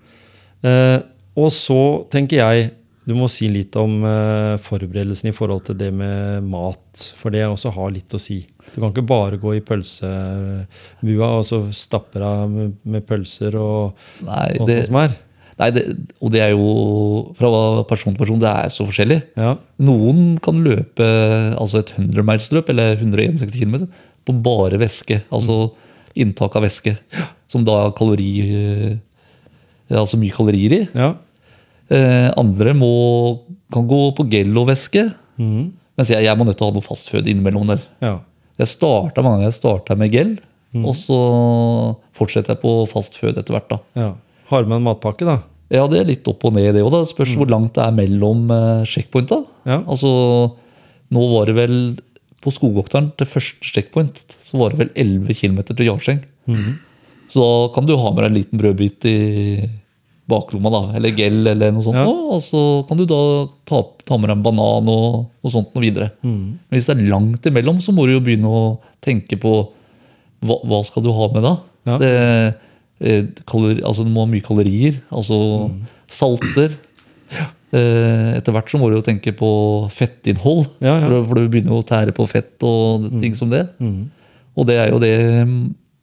Eh, og så tenker jeg du må si litt om eh, forberedelsen i forhold til det med mat. For det også har litt å si. Du kan ikke bare gå i pølsebua og så stappe deg med, med pølser og, Nei, og det, sånt som er. nei det, og det er jo fra person til person, det er så forskjellig. Ja, Noen kan løpe altså et 100-meilsløp eller 161 km på bare væske. Altså inntak av væske. Som da kalori, eh, altså mye kalorier i. ja. Eh, andre må, kan gå på gel-og-væske. Mhm. Mens jeg, jeg må nødt til å ha noe fastføde innimellom der. ja. Jeg starta mange ganger jeg startet med gel, Mm. og så fortsetter jeg på fastfød etter hvert. da. ja. Har med en matpakke, da? Ja, det er litt opp og ned, det òg. Spørs hvor langt det er mellom eh, checkpointa. Mm. Ja. Altså, nå var det vel på Skogokteren til første checkpoint så var det vel 11 km til Jarseng. Mm. Så da kan du ha med deg en liten brødbit i baklomma, da, eller gel, eller noe sånt. Ja. Og så kan du da ta, ta med deg en banan og noe sånt noe videre. Mm. Men hvis det er langt imellom, så må du jo begynne å tenke på hva, hva skal du ha med da? Ja. Det, eh, kalori, altså du må ha mye kalorier, altså Mm. salter. Eh, etter hvert så må du jo tenke på fettinnhold. For, for du begynner jo å tære på fett og ting som det. Mhm. Og det er jo det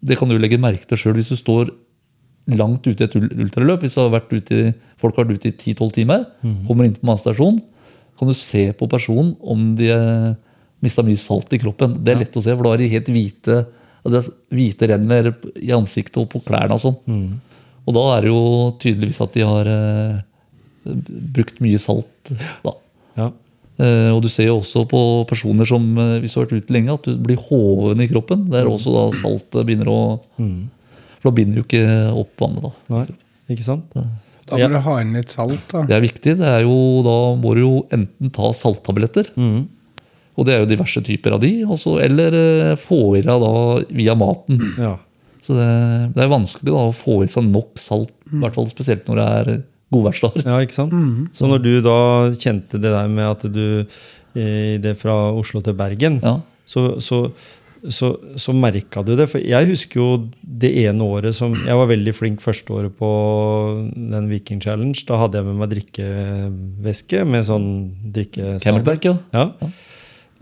Det kan du legge merke til sjøl hvis du står langt ute i et ultraløp. Hvis du har i- folk har vært ute i 10-12 timer, Mhm. kommer inn på matstasjonen, kan du se på personen om de har mista mye salt i kroppen. Det er lett å se, for da er de helt hvite. Altså hvite renner i ansiktet og på klærne og sånn. Mm. Og da er det jo tydeligvis at de har eh, brukt mye salt. da. Ja. Eh, og du ser jo også på personer som eh, hvis du har vært ute lenge, at du blir hoven i kroppen. Det er også da saltet begynner å Mhm. For da binder jo ikke opp vannet. da. Nei, ikke sant? Da må Ja. du ha inn litt salt. da. Det er viktig. det er jo, Da må du jo enten ta salttabletter, mm. og det er jo diverse typer av de, også, eller eh, få i deg da via maten. Ja. Så det, det er vanskelig da å få i seg nok salt, i hvert fall spesielt når det er godværsdager. Ja, ikke sant? Så når du da kjente det der med at du i det fra Oslo til Bergen, Ja. så, så, så, så merka du det. For jeg husker jo det ene året som Jeg var veldig flink første året på den Viking Challenge. Da hadde jeg med meg drikkevæske med sånn drikke... Camelback, ja. Ja.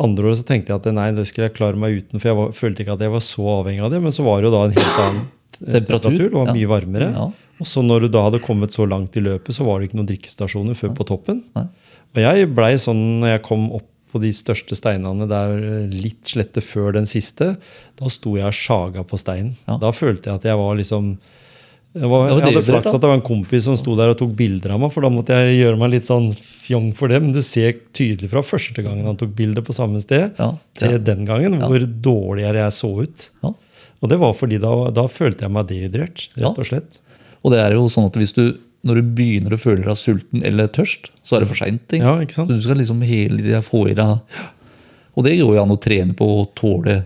Andre året så tenkte jeg at nei, det skulle jeg klare meg uten, for jeg var, følte ikke at jeg var så avhengig av det. Men så var det jo da en helt annen Temperatur. Det var mye varmere. Ja. Og så når du da hadde kommet så langt i løpet, så var det ikke noen drikkestasjoner før på toppen. Nei. Og jeg blei sånn når jeg kom opp på de største steinene der litt slette før den siste, da sto jeg og sjaga på steinen. Ja. Da følte jeg at jeg var liksom jeg, var, jeg hadde det flaks at det var en kompis som sto der og tok bilder av meg, for da måtte jeg gjøre meg litt sånn fjong for det. Men du ser tydelig fra første gangen han tok bilde på samme sted, Ja, til den gangen, Ja. hvor dårligere jeg så ut. Ja. Og det var fordi da, da følte jeg meg dehydrert, rett og slett. Og det er jo sånn at hvis du, når du begynner å føle deg sulten eller tørst, så er det for seint. Ja? Så du skal liksom hele tida få i deg Og det går jo an å trene på å tåle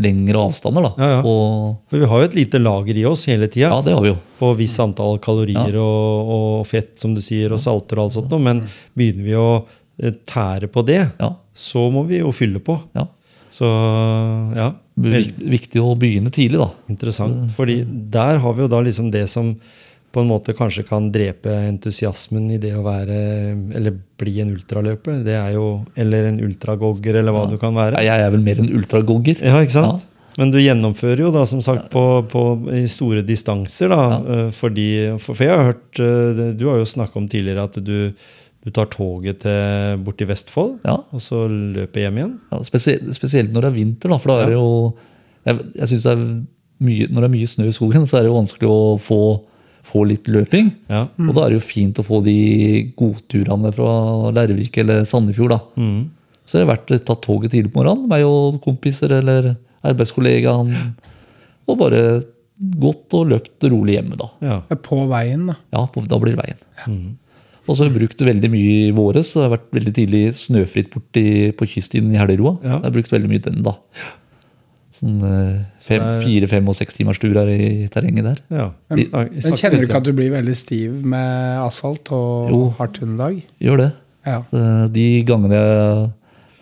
lengre avstander. da. Ja, ja. Og, For vi har jo et lite lager i oss hele tida. ja, det har vi jo. på viss antall kalorier og, og fett, som du sier, og salter og alt sånt. Men begynner vi å eh, tære på det, Ja, så må vi jo fylle på. ja. Så ja, Viktig, viktig å begynne tidlig, da. interessant. Fordi der har vi jo da liksom det som på en måte kanskje kan drepe entusiasmen i det å være Eller bli en ultraløper. Det er jo, eller en ultragogger, eller hva du kan være. Jeg er vel mer en ultragogger. Ja, ikke sant? Men du gjennomfører jo da, som sagt, på, på i store distanser. da, Ja. eh, fordi, for, for jeg har hørt eh, Du har jo snakka om tidligere at du, du tar toget til bort til Vestfold, Ja. og så løper hjem igjen. Ja, spesielt, spesielt når det er vinter, da, for da er det jo Jeg, jeg synes det er mye, Når det er mye snø i skogen, så er det jo vanskelig å få, få litt løping. Ja. Og da er det jo fint å få de godturene fra Lærvik eller Sandefjord. da. Mm. Så jeg har vært tatt toget tidlig på morgenen, meg og kompiser eller arbeidskollegaen. Og bare gått og løpt rolig hjemme, da. ja. På veien, da. Ja, på, da blir det veien. Og så har jeg brukt veldig mye i våres. Det har vært veldig tidlig snøfritt borti på kysten i Helgeroa. Ja. Jeg har brukt veldig mye den, da. Sånn eh, fem, det er- fire, fem og seks timers turer i terrenget der. ja. Men, snak, snak- men kjenner du ikke at du blir veldig stiv med asfalt og Jo. hardt hundelag? Gjør det. Ja. De gangene jeg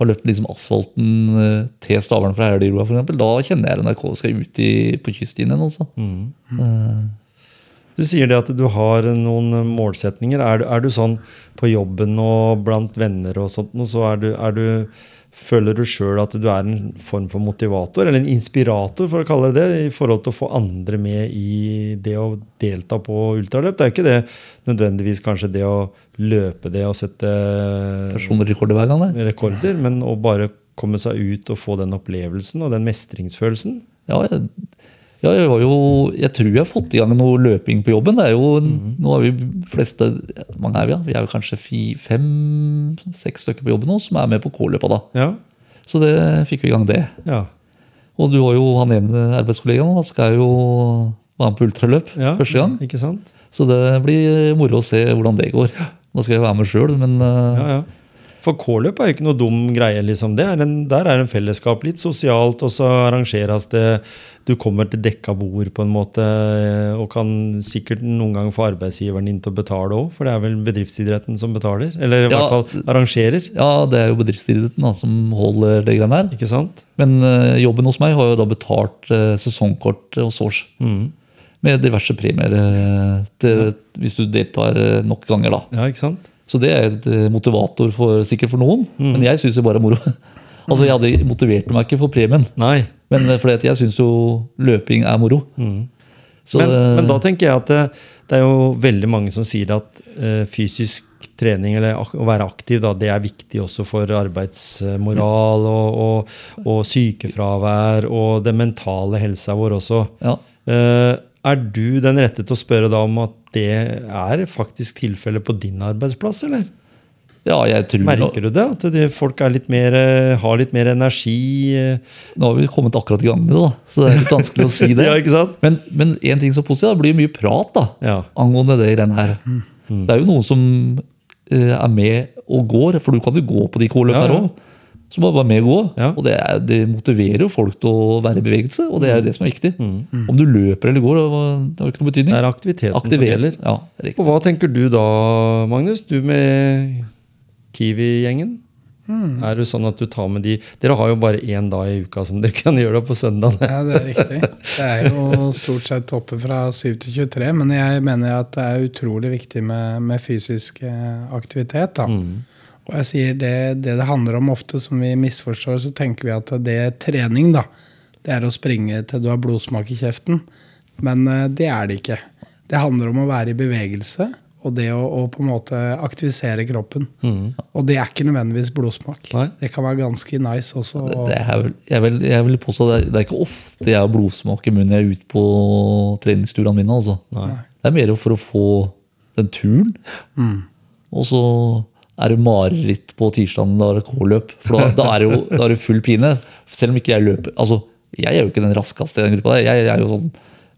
har løpt liksom asfalten eh, til Stavern fra Helgeroa, for eksempel, da kjenner jeg NRK skal ut i, på kystlinjen. altså. Eh, Du sier det at du har noen målsetninger. Er du, er du sånn på jobben og blant venner og sånt, noe, så er du, er du Føler du sjøl at du er en form for motivator, eller en inspirator, for å kalle det det, i forhold til å få andre med i det å delta på ultraløp? Det er jo ikke det nødvendigvis kanskje det å løpe det og sette Personrekorder hver gang. det. rekorder, men å bare komme seg ut og få den opplevelsen og den mestringsfølelsen. Ja, jeg, ja, jeg, jo, jeg tror jeg har fått i gang noe løping på jobben. Det er jo, Nå er vi fleste mange er vi, ja? vi er jo kanskje fem-seks stykker på jobben nå som er med på K-løpa. da. Ja, Så det fikk vi i gang det. ja, Og du har jo han ene arbeidskollegaen da, skal jo være med på ultraløp ja første gang. Ikke sant? Så det blir moro å se hvordan det går. Da skal jeg være med sjøl, men eh, Ja, ja. For K-løp er jo ikke noe dum greie. liksom. Det er en, der er en fellesskap. Litt sosialt, og så arrangeres det Du kommer til dekka bord på en måte, og kan sikkert noen gang få arbeidsgiveren din til å betale òg, for det er vel bedriftsidretten som betaler? Eller i Ja. hvert fall arrangerer. ja, det er jo bedriftsidretten da, som holder det greiene her. Ikke sant? Men uh, jobben hos meg har jo da betalt uh, sesongkort hos års. Mm. Med diverse premier uh, til, hvis du deltar eh, nok ganger. da. Ja, ikke sant? Så det er et eh, motivator for, sikkert for noen, men jeg syns det bare er moro. altså, Jeg hadde motivert meg ikke for premien, Nei. men eh, fordi jeg syns jo løping er moro. Så, Men, eh, men da tenker jeg at det, det er jo veldig mange som sier at uh, fysisk trening, eller ak å være aktiv, da, det er viktig også for arbeidsmoral og, og, og sykefravær og den mentale helsa vår også. ja. Uh, er du den rette til å spørre da om at det er faktisk tilfellet på din arbeidsplass, eller? ja, jeg tror Merker du det? At de, folk er litt mer, eh, har litt mer energi? eh? Nå har vi kommet akkurat i gang med det, da, så det er litt vanskelig å si det. ja, ikke sant? Men, men en ting som er positivt, det blir mye prat da, Ja. angående det greiene her. Mm. Det er jo noen som eh, er med og går, for du kan jo gå på de K-løpene her Ja, ja. må du bare med og gå. Ja. Og det, er, det motiverer jo folk til å være i bevegelse, og det er jo det som er viktig. Mm. Om du løper eller går, det har ikke noe betydning. Det er aktiviteten som gjelder. Ja. Og hva tenker du da, Magnus? Du med Kiwi-gjengen? Er det sånn at du tar med de Dere har jo bare én dag i uka som dere kan gjøre det på søndag. Ja, det er riktig. Det er jo stort sett oppe fra 7 til 23, men jeg mener at det er utrolig viktig med, med fysisk eh, aktivitet. da. Og jeg sier det, det det handler om ofte, som vi misforstår, så tenker vi at det er trening, da. Det er å springe til du har blodsmak i kjeften. Men eh, det er det ikke. Det handler om å være i bevegelse, og det å, å på en måte aktivisere kroppen. Og det er ikke nødvendigvis blodsmak. Nei. Det kan være ganske nice også. Det, det er jeg, vil, jeg vil påstå det er, det er ikke ofte jeg har blodsmak i munnen jeg er ute på treningsturene mine. Altså. Det er mer for å få den turen. Og så er det mareritt på tirsdagen da er det K-løp. For da, da, er det jo, da er det full pine. Selv om ikke jeg løper Altså, jeg er jo ikke den raskeste i den gruppa. der. Jeg, jeg er jo sånn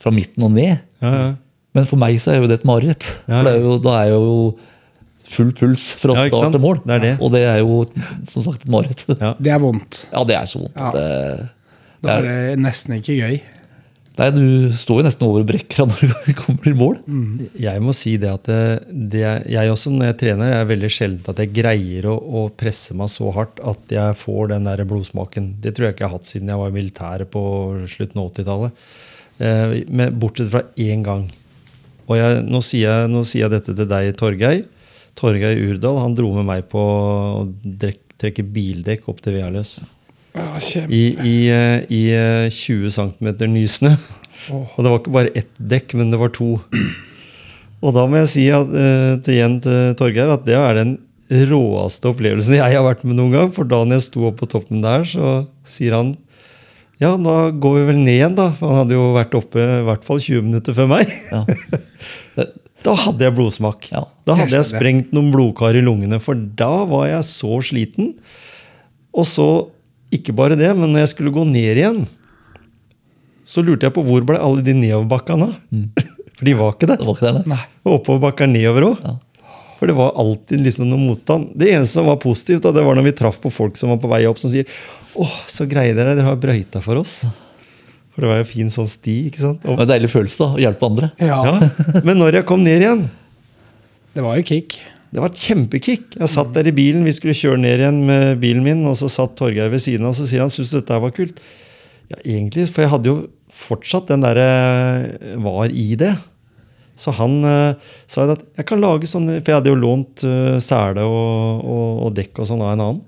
fra midten og ned. Ja, ja. Men for meg så er jo det et mareritt. Ja, For er jo, da er jeg jo full puls fra Ja, start til mål. Det er det. Og det er jo som sagt et mareritt. Ja. Det er vondt. Ja, det er så vondt. Det, Da er det nesten ikke gøy. Nei, du står jo nesten over brekkera når du kommer til mål. Jeg må si det at det, det, jeg også når jeg trener, er veldig sjelden at jeg greier å, å presse meg så hardt at jeg får den der blodsmaken. Det tror jeg ikke jeg har hatt siden jeg var i militæret på slutten av 80-tallet. Eh, bortsett fra én gang. Og jeg, nå, sier jeg, nå sier jeg dette til deg, Torgeir. Torgeir Urdal han dro med meg på å trekke bildekk opp til Vealøs. Ja. I, i, eh, i eh, 20 cm nysnø. Og det var ikke bare ett dekk, men det var to. Og da må jeg si at, eh, til, igjen til Torgeir at det er den råeste opplevelsen jeg har vært med noen gang. For da jeg sto opp på toppen der, så sier han ja, da går vi vel ned igjen, da. For han hadde jo vært oppe i hvert fall 20 minutter før meg. Ja. Det, Da hadde jeg blodsmak. Ja, da hadde jeg. sprengt noen blodkar i lungene, for da var jeg så sliten. Og så, ikke bare det, men når jeg skulle gå ned igjen, så lurte jeg på hvor ble alle de nedoverbakkene av? For de var ikke det. det var ikke der, nei. Oppoverbakker nedover òg. Ja. For det var alltid liksom noe motstand. Det eneste som var positivt, da, det var når vi traff på folk som var på vei opp, som sier åh, så greie dere, dere har brøyta for oss. For det var jo fin sånn sti, ikke sant? Det Og, var en deilig følelse da, å hjelpe andre. Ja, ja. Men når jeg kom ned igjen, det var jo kick. Det var et kjempekick. Jeg satt der i bilen, vi skulle kjøre ned igjen med bilen min, og så satt Torgeir ved siden av, og så sier han syns dette var kult? Ja, egentlig, for jeg hadde jo fortsatt den derre var i det. Så han uh, sa at jeg kan lage sånne For jeg hadde jo lånt uh, sele og, og, og dekk og sånn av en annen.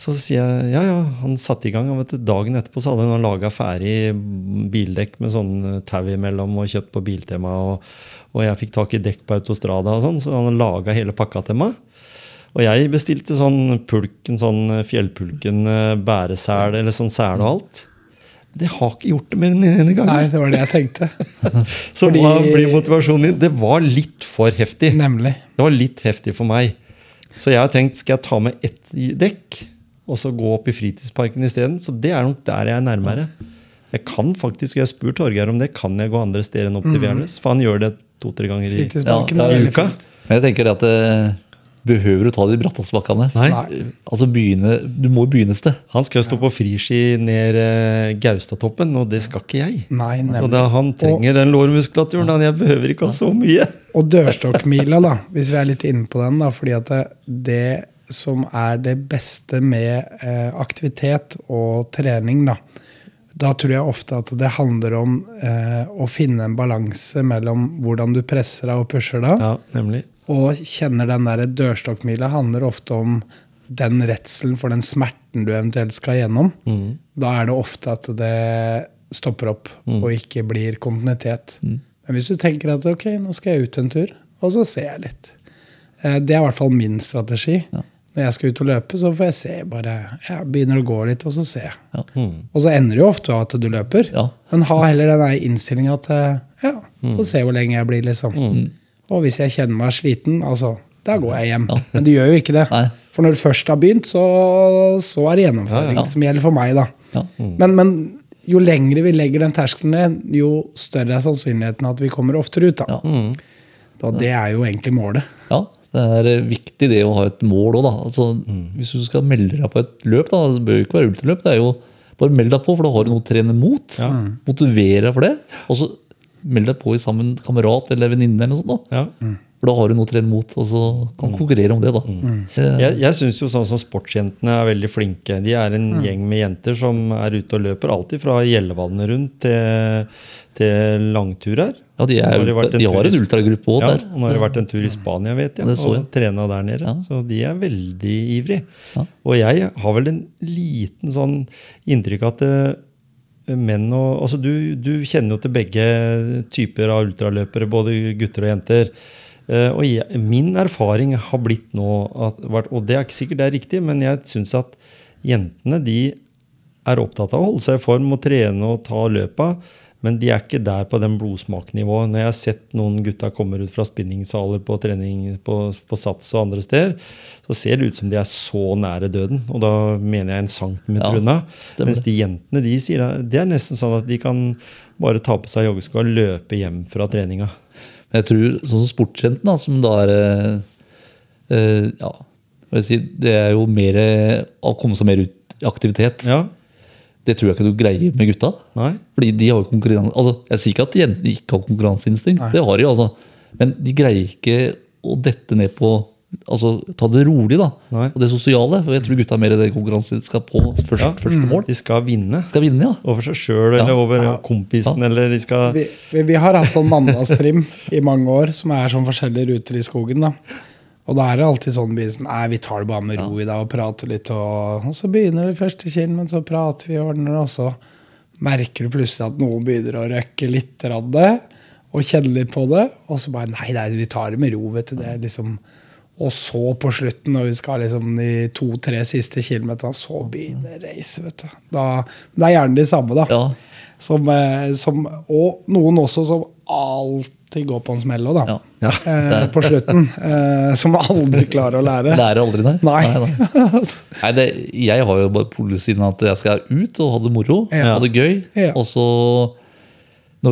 Så sier jeg ja, ja, han satte i gang. og vet du, Dagen etterpå så hadde han laga ferdig bildekk med sånn eh, tau imellom og kjøpt på Biltema. Og, og jeg fikk tak i dekk på Autostrada, og sånn, så han laga hele pakka til meg. Og jeg bestilte sånn pulken, sånn Fjellpulken bæresel eller sånn sel og alt. Det har ikke gjort det mer enn en ene gang. Nei, det var det jeg tenkte. Så fordi- hva blir motivasjonen din? Det var litt for heftig. Nemlig. Det var litt heftig for meg. Så jeg har tenkt, skal jeg ta med ett dekk, og så gå opp i fritidsparken isteden? Så det er nok der jeg er nærmere. Jeg kan faktisk, jeg har spurt Torgeir om det, kan jeg gå andre steder enn opp til Værnes? For han gjør det to-tre ganger i Ja, ja, uka. Men jeg tenker at det behøver du ta de bratteste bakkene? Nei. Altså begynne, Du må jo begynne et sted. Han skal jo stå på friski ned eh, Gaustatoppen, og det skal ikke jeg. Nei, Så da, han trenger den lårmuskulaturen. han. Jeg behøver ikke ha så mye. Og dørstokkmila, da, hvis vi er litt inne på den, da, fordi at det, det som er det beste med eh, aktivitet og trening, da, da tror jeg ofte at det handler om eh, å finne en balanse mellom hvordan du presser deg og pusher deg, Ja, nemlig. og kjenner den der dørstokkmila handler ofte om den redselen for den smerten du eventuelt skal gjennom. Da er det ofte at det stopper opp og ikke blir kontinuitet. Men hvis du tenker at ok, nå skal jeg ut en tur, og så ser jeg litt. Eh, Det er i hvert fall min strategi. Når jeg skal ut og løpe, så får jeg se bare Jeg begynner å gå litt, og så ser jeg. Ja. Og så ender det jo ofte at du løper. Ja. Men ha heller den innstillinga at eh, ja, få se hvor lenge jeg blir, liksom. Og hvis jeg kjenner meg sliten, altså, da går jeg hjem. Men du gjør jo ikke det. Nei. For når du først har begynt, så, så er det gjennomføring Ja, ja. som gjelder for meg, da. Ja. Men, men jo lengre vi legger den terskelen ned, jo større er sannsynligheten at vi kommer oftere ut. Da. Ja. Da, det er jo egentlig målet. Ja, det er eh, viktig det å ha et mål òg, da. Altså, Hvis du skal melde deg på et løp, da, det bør jo ikke være ultraløp, det er jo bare meld deg på, for da har du noe å trene mot. Motivere deg for det. Og så meld deg på i sammen med en kamerat eller venninne eller noe sånt. Da. Ja. For da har du noe å trene mot, og så kan mm. konkurrere om det. da. Mm. Jeg, jeg syns jo sånn som sportsjentene er veldig flinke. De er en gjeng med jenter som er ute og løper alltid fra Gjellevannet rundt til, til langturer. Ja, de, er en de har en ultragruppe òg Ja, der. og nå har det vært en tur i Spania, vet jeg, Ja, og jeg. trena der nede. Ja. Så de er veldig ivrige. Ja. Og jeg har vel en liten sånn inntrykk at eh, menn og Altså, du, du kjenner jo til begge typer av ultraløpere, både gutter og jenter. Eh, og jeg, min erfaring har blitt nå, at, og det er ikke sikkert det er riktig, men jeg syns at jentene de er opptatt av å holde seg i form og trene og ta løpa, men de er ikke der på den blodsmaknivået. Når jeg har sett noen gutta kommer ut fra spinningsaler på trening på, på Sats og andre steder, så ser det ut som de er så nære døden. Og da mener jeg en centimeter Ja, unna. Mens de jentene de sier det er nesten sånn at de kan bare ta på seg joggesko og løpe hjem fra treninga. Jeg tror sånn som sportsjenten, da, som da er eh, Ja, si, det er jo mer eh, å komme seg mer ut i aktivitet. Ja, Det tror jeg ikke du greier med gutta. nei? Fordi de har jo konkurranse... Altså, jeg sier ikke at jentene ikke har konkurranseinstinkt, det har de altså. Men de greier ikke å dette ned på Altså ta det rolig, da. Nei. Og det sosiale. For jeg tror gutta er mer i det konkurransen de skal på først, Ja. første mål. De skal vinne. Skal vinne, ja. Over seg sjøl eller Ja. over kompisen, eller de skal Vi, vi, vi har hatt sånn mandagstrim i mange år, som er sånn forskjellige ruter i skogen. da. Og da er det alltid sånn sånn, nei, vi tar det bare med ro i dag og prater litt. Og, og så begynner det første kinn, men så prater vi og ordner det, og så merker du plutselig at noen begynner å røkke litt radde, og kjenne litt på det. Og så bare nei, nei, vi tar det med ro, vet du. Det er liksom, Og så på slutten, når vi skal liksom de to-tre siste kilometerne, så begynner racet, vet du. Da, det er gjerne de samme, da. Ja, Som, eh, som, og noen også som alltid går på en smell òg, da. ja. Eh, på slutten. Eh, som aldri klarer å lære. Lærer aldri, nei. Nei. nei. Nei, det, jeg har jo bare policyen at jeg skal ut og ha det moro. Ja. Ha det gøy. Ja. Og så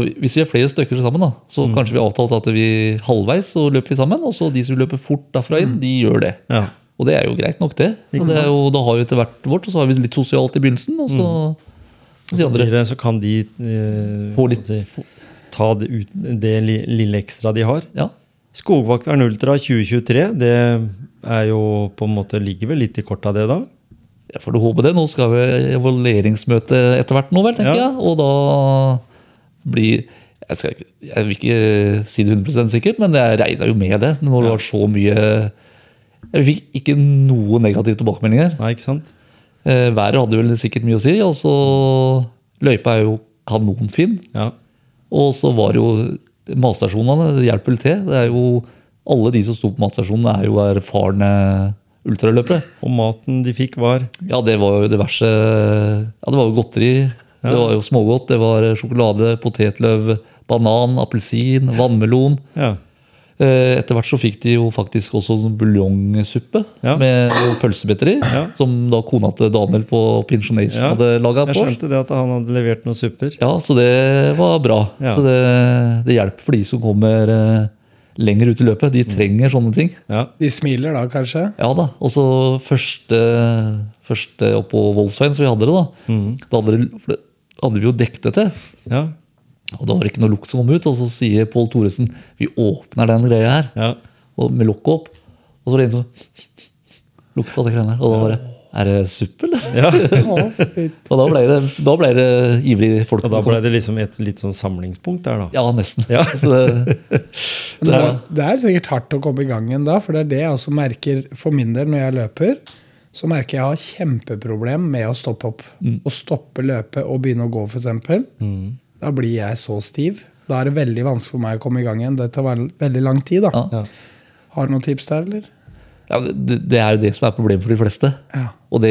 vi, Hvis vi er flere stykker sammen, da, så Mm. kanskje vi har avtalt at vi halvveis så løper vi sammen. Og så de som løper fort derfra inn, de gjør det. Ja. Og det er jo greit nok, det. Og det jo, da har vi etter hvert vårt, og så har vi litt sosialt i begynnelsen. Og så de andre. det, så kan de eh, Få litt- ta det, ut, det lille ekstra de har. Ja. Skogvakteren Ultra 2023, det er jo på en måte ligger vel litt i korta, det da? Jeg får håpe det. Nå skal vi evalueringsmøte etter hvert, nå vel, tenker Ja. jeg. Og da blir jeg, skal, jeg vil ikke si det 100 sikkert, men jeg regna jo med det. Når det var så mye Jeg fikk ikke noe negative tilbakemeldinger. Nei, ikke sant? Eh, været hadde vel sikkert mye å si. Og så Løypa er jo kanonfin. Ja. Og så var jo matstasjonene Det hjelper vel til. Det er jo Alle de som sto på matstasjonene, er jo erfarne ultraløpere. Og maten de fikk var Ja, det var jo diverse Ja, det var jo godteri. Det var jo smågodt. Det var sjokolade, potetløv, banan, appelsin, vannmelon. Ja. Eh, Etter hvert så fikk de jo faktisk også sånn buljongsuppe Ja. med pølsebiter i. Ja. Som da kona til Daniel på Pensionation Ja, hadde laga Jeg skjønte det at han hadde levert noen supper. Ja, så det var bra. Ja. Så det, det hjelper for de som kommer eh, lenger ut i løpet. De trenger sånne ting. Ja. De smiler da, kanskje? Ja da. Og så første, første oppå Voldsveien, så vi hadde det, da. Mm. Da hadde, det, det hadde vi jo dekket det til. Ja. Og da var det ikke noe lukt som kom ut. Og så sier Pål Thoresen vi åpner den greia her ja. og med lokket opp. Og så var det en som lukta det greiene her. Og da var det Er det suppe, eller? ja. Og da ble det, da ble det ivrig folk. Og da ble det liksom et litt sånn samlingspunkt der, da. Ja, nesten. Ja. Så det, det, er, det er sikkert hardt å komme i gang igjen da, for det er det jeg også merker for min del når jeg løper. Så merker jeg jeg har kjempeproblem med å stoppe opp. Å stoppe løpet og begynne å gå, f.eks. Da blir jeg så stiv. Da er det veldig vanskelig for meg å komme i gang igjen. Det tar veldig lang tid. da. Ja. Ja. Har du noen tips der, eller? ja, det, det er jo det som er problemet for de fleste. Ja. Og det,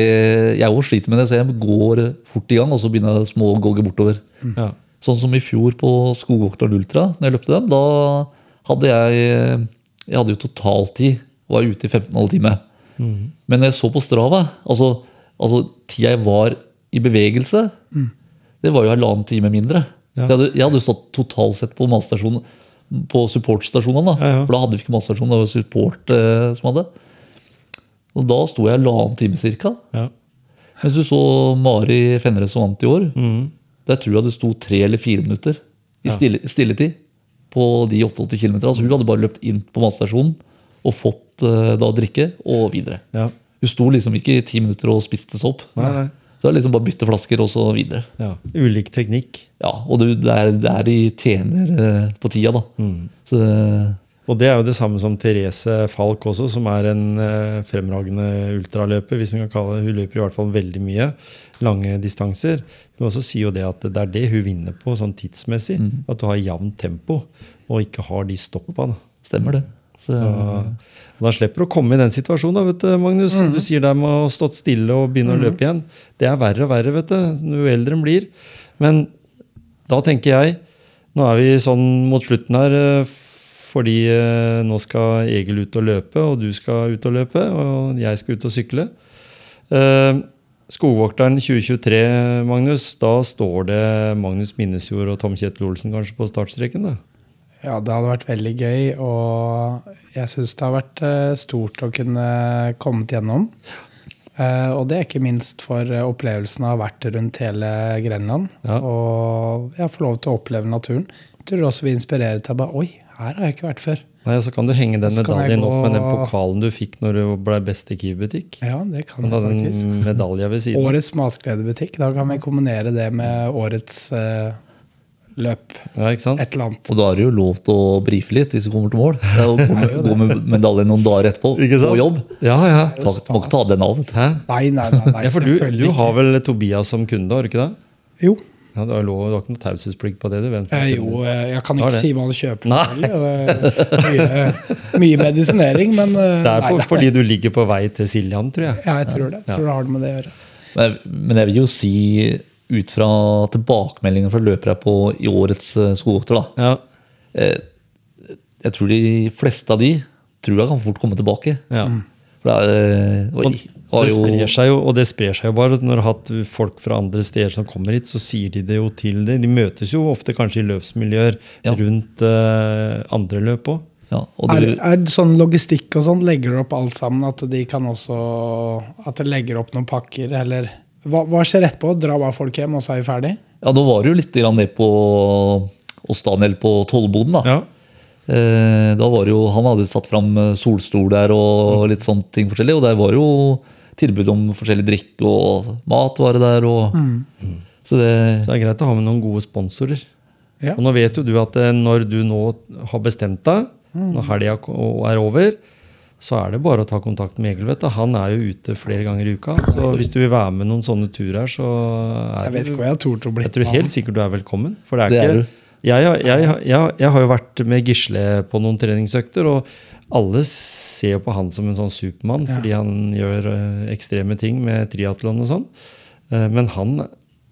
jeg òg sliter med det, så jeg går fort i gang, og så begynner jeg små å gogge bortover. Ja. Sånn som i fjor på Skogvokteren Ultra, når jeg løpte den. Da hadde jeg Jeg hadde jo totaltid og var ute i 15,5 timer. Men når jeg så på Strava, altså, altså tida jeg var i bevegelse, det var jo halvannen time mindre. Ja. Jeg hadde, jeg hadde stått totalt sett på matstasjonen på supportstasjonene. Da. Ja, ja. For da hadde vi ikke matstasjon, det var support eh, som hadde. Og da sto jeg halvannen time cirka. Ja. Mens du så Mari Fenre som vant i år. Mm. Der tror jeg det sto tre eller fire minutter i stille, stilletid på de 88 km. Altså hun hadde bare løpt inn på matstasjonen og fått eh, da drikke og videre. Ja. Hun sto liksom ikke i ti minutter og spiste seg opp. Nei, nei. Så det er liksom bare bytte flasker og så videre. Ja. Ulik teknikk. Ja, Og det, det, er, det er de tjener eh, på tida, da. Mm. Så Og det er jo det samme som Therese Falk også, som er en eh, fremragende ultraløper. hvis en kan kalle det. Hun løper i hvert fall veldig mye. Lange distanser. Hun også sier jo det at det er det hun vinner på sånn tidsmessig. At du har jevnt tempo, og ikke har de stoppa. Stemmer det. Så, da slipper du å komme i den situasjonen, vet du, Magnus. Du sier det med å ha stått stille og begynne å løpe igjen. Det er verre og verre vet du, jo eldre en blir. Men da tenker jeg Nå er vi sånn mot slutten her eh, fordi eh, nå skal Egil ut og løpe, og du skal ut og løpe, og jeg skal ut og sykle. Eh, Skogvokteren 2023, Magnus. Da står det Magnus Minnesjord og Tom Kjetil Olsen kanskje på startstreken? da? Ja, det hadde vært veldig gøy, og jeg syns det har vært eh, stort å kunne kommet gjennom. Eh, og det er ikke minst for eh, opplevelsen av å ha vært rundt hele Grenland. Ja. Og jeg får lov til å oppleve naturen. Jeg tror også vi inspirerer til å bare Oi, her har jeg ikke vært før. Nei, Så kan du henge den medaljen gå... opp med den pokalen du fikk når du ble best i Kiwi-butikk. Ja, det kan jeg faktisk. medalja ved siden? Årets matgledebutikk. Da kan vi kombinere det med årets eh, løp. Ja, ikke sant? Et eller annet. og da er det jo lov til å brife litt hvis du kommer til mål. Gå med, gå med medaljen noen dager etterpå Ikke sant? på jobb. Ja, ja. Ta, må ikke ta den av. Nei, nei, nei. nei Ja, for du, du har vel Tobias som kunde, har du ikke det? Jo, Ja, du, har lov, du har ikke noe taushetsplikt på det? du vet. Eh, jo, eh, jeg kan ikke si hva han kjøper. Er Mye, mye medisinering, men eh, Det er på, fordi du ligger på vei til Siljan, tror jeg. Ja, jeg tror det. Jeg tror det har det med det å gjøre. Men, men jeg vil jo si, ut fra tilbakemeldingen fra løpere på i årets eh, skogvokter, da Ja. eh, Jeg tror de fleste av de tror jeg kan fort komme tilbake. ja. For det, er, og, Og det sprer seg jo, og det sprer seg jo bare. Når du har hatt folk fra andre steder som kommer hit, så sier de det jo til det. De møtes jo ofte kanskje i løpsmiljøer Ja. rundt uh, andre løp òg. ja, Er, du, er sånn logistikk og sånn, legger du opp alt sammen? At de kan også At de legger opp noen pakker, eller Hva, hva skjer etterpå? Drar bare folk hjem, og så er vi ferdig? ja, da var det jo litt grann ned på hos Daniel på Tollboden. da. Ja. Eh, da var det jo, Han hadde jo satt fram eh, solstol der og litt sånne ting forskjellig. Og der var jo tilbud om forskjellig drikke og matvare der. Og, Så det Så det er greit å ha med noen gode sponsorer. Ja. Og nå vet jo du at eh, når du nå har bestemt deg, når helga er over, så er det bare å ta kontakt med Egil. vet du. Han er jo ute flere ganger i uka. Så hvis du vil være med noen sånne turer, så er Jeg vet ikke hva jeg tort å bli Jeg tror helt sikkert du er velkommen. For det er Det er ikke du. jeg, jeg, jeg, jeg har jo vært med Gisle på noen treningsøkter, og alle ser på han som en sånn supermann fordi han gjør eh, ekstreme ting med triatlon og sånn. Eh, men han,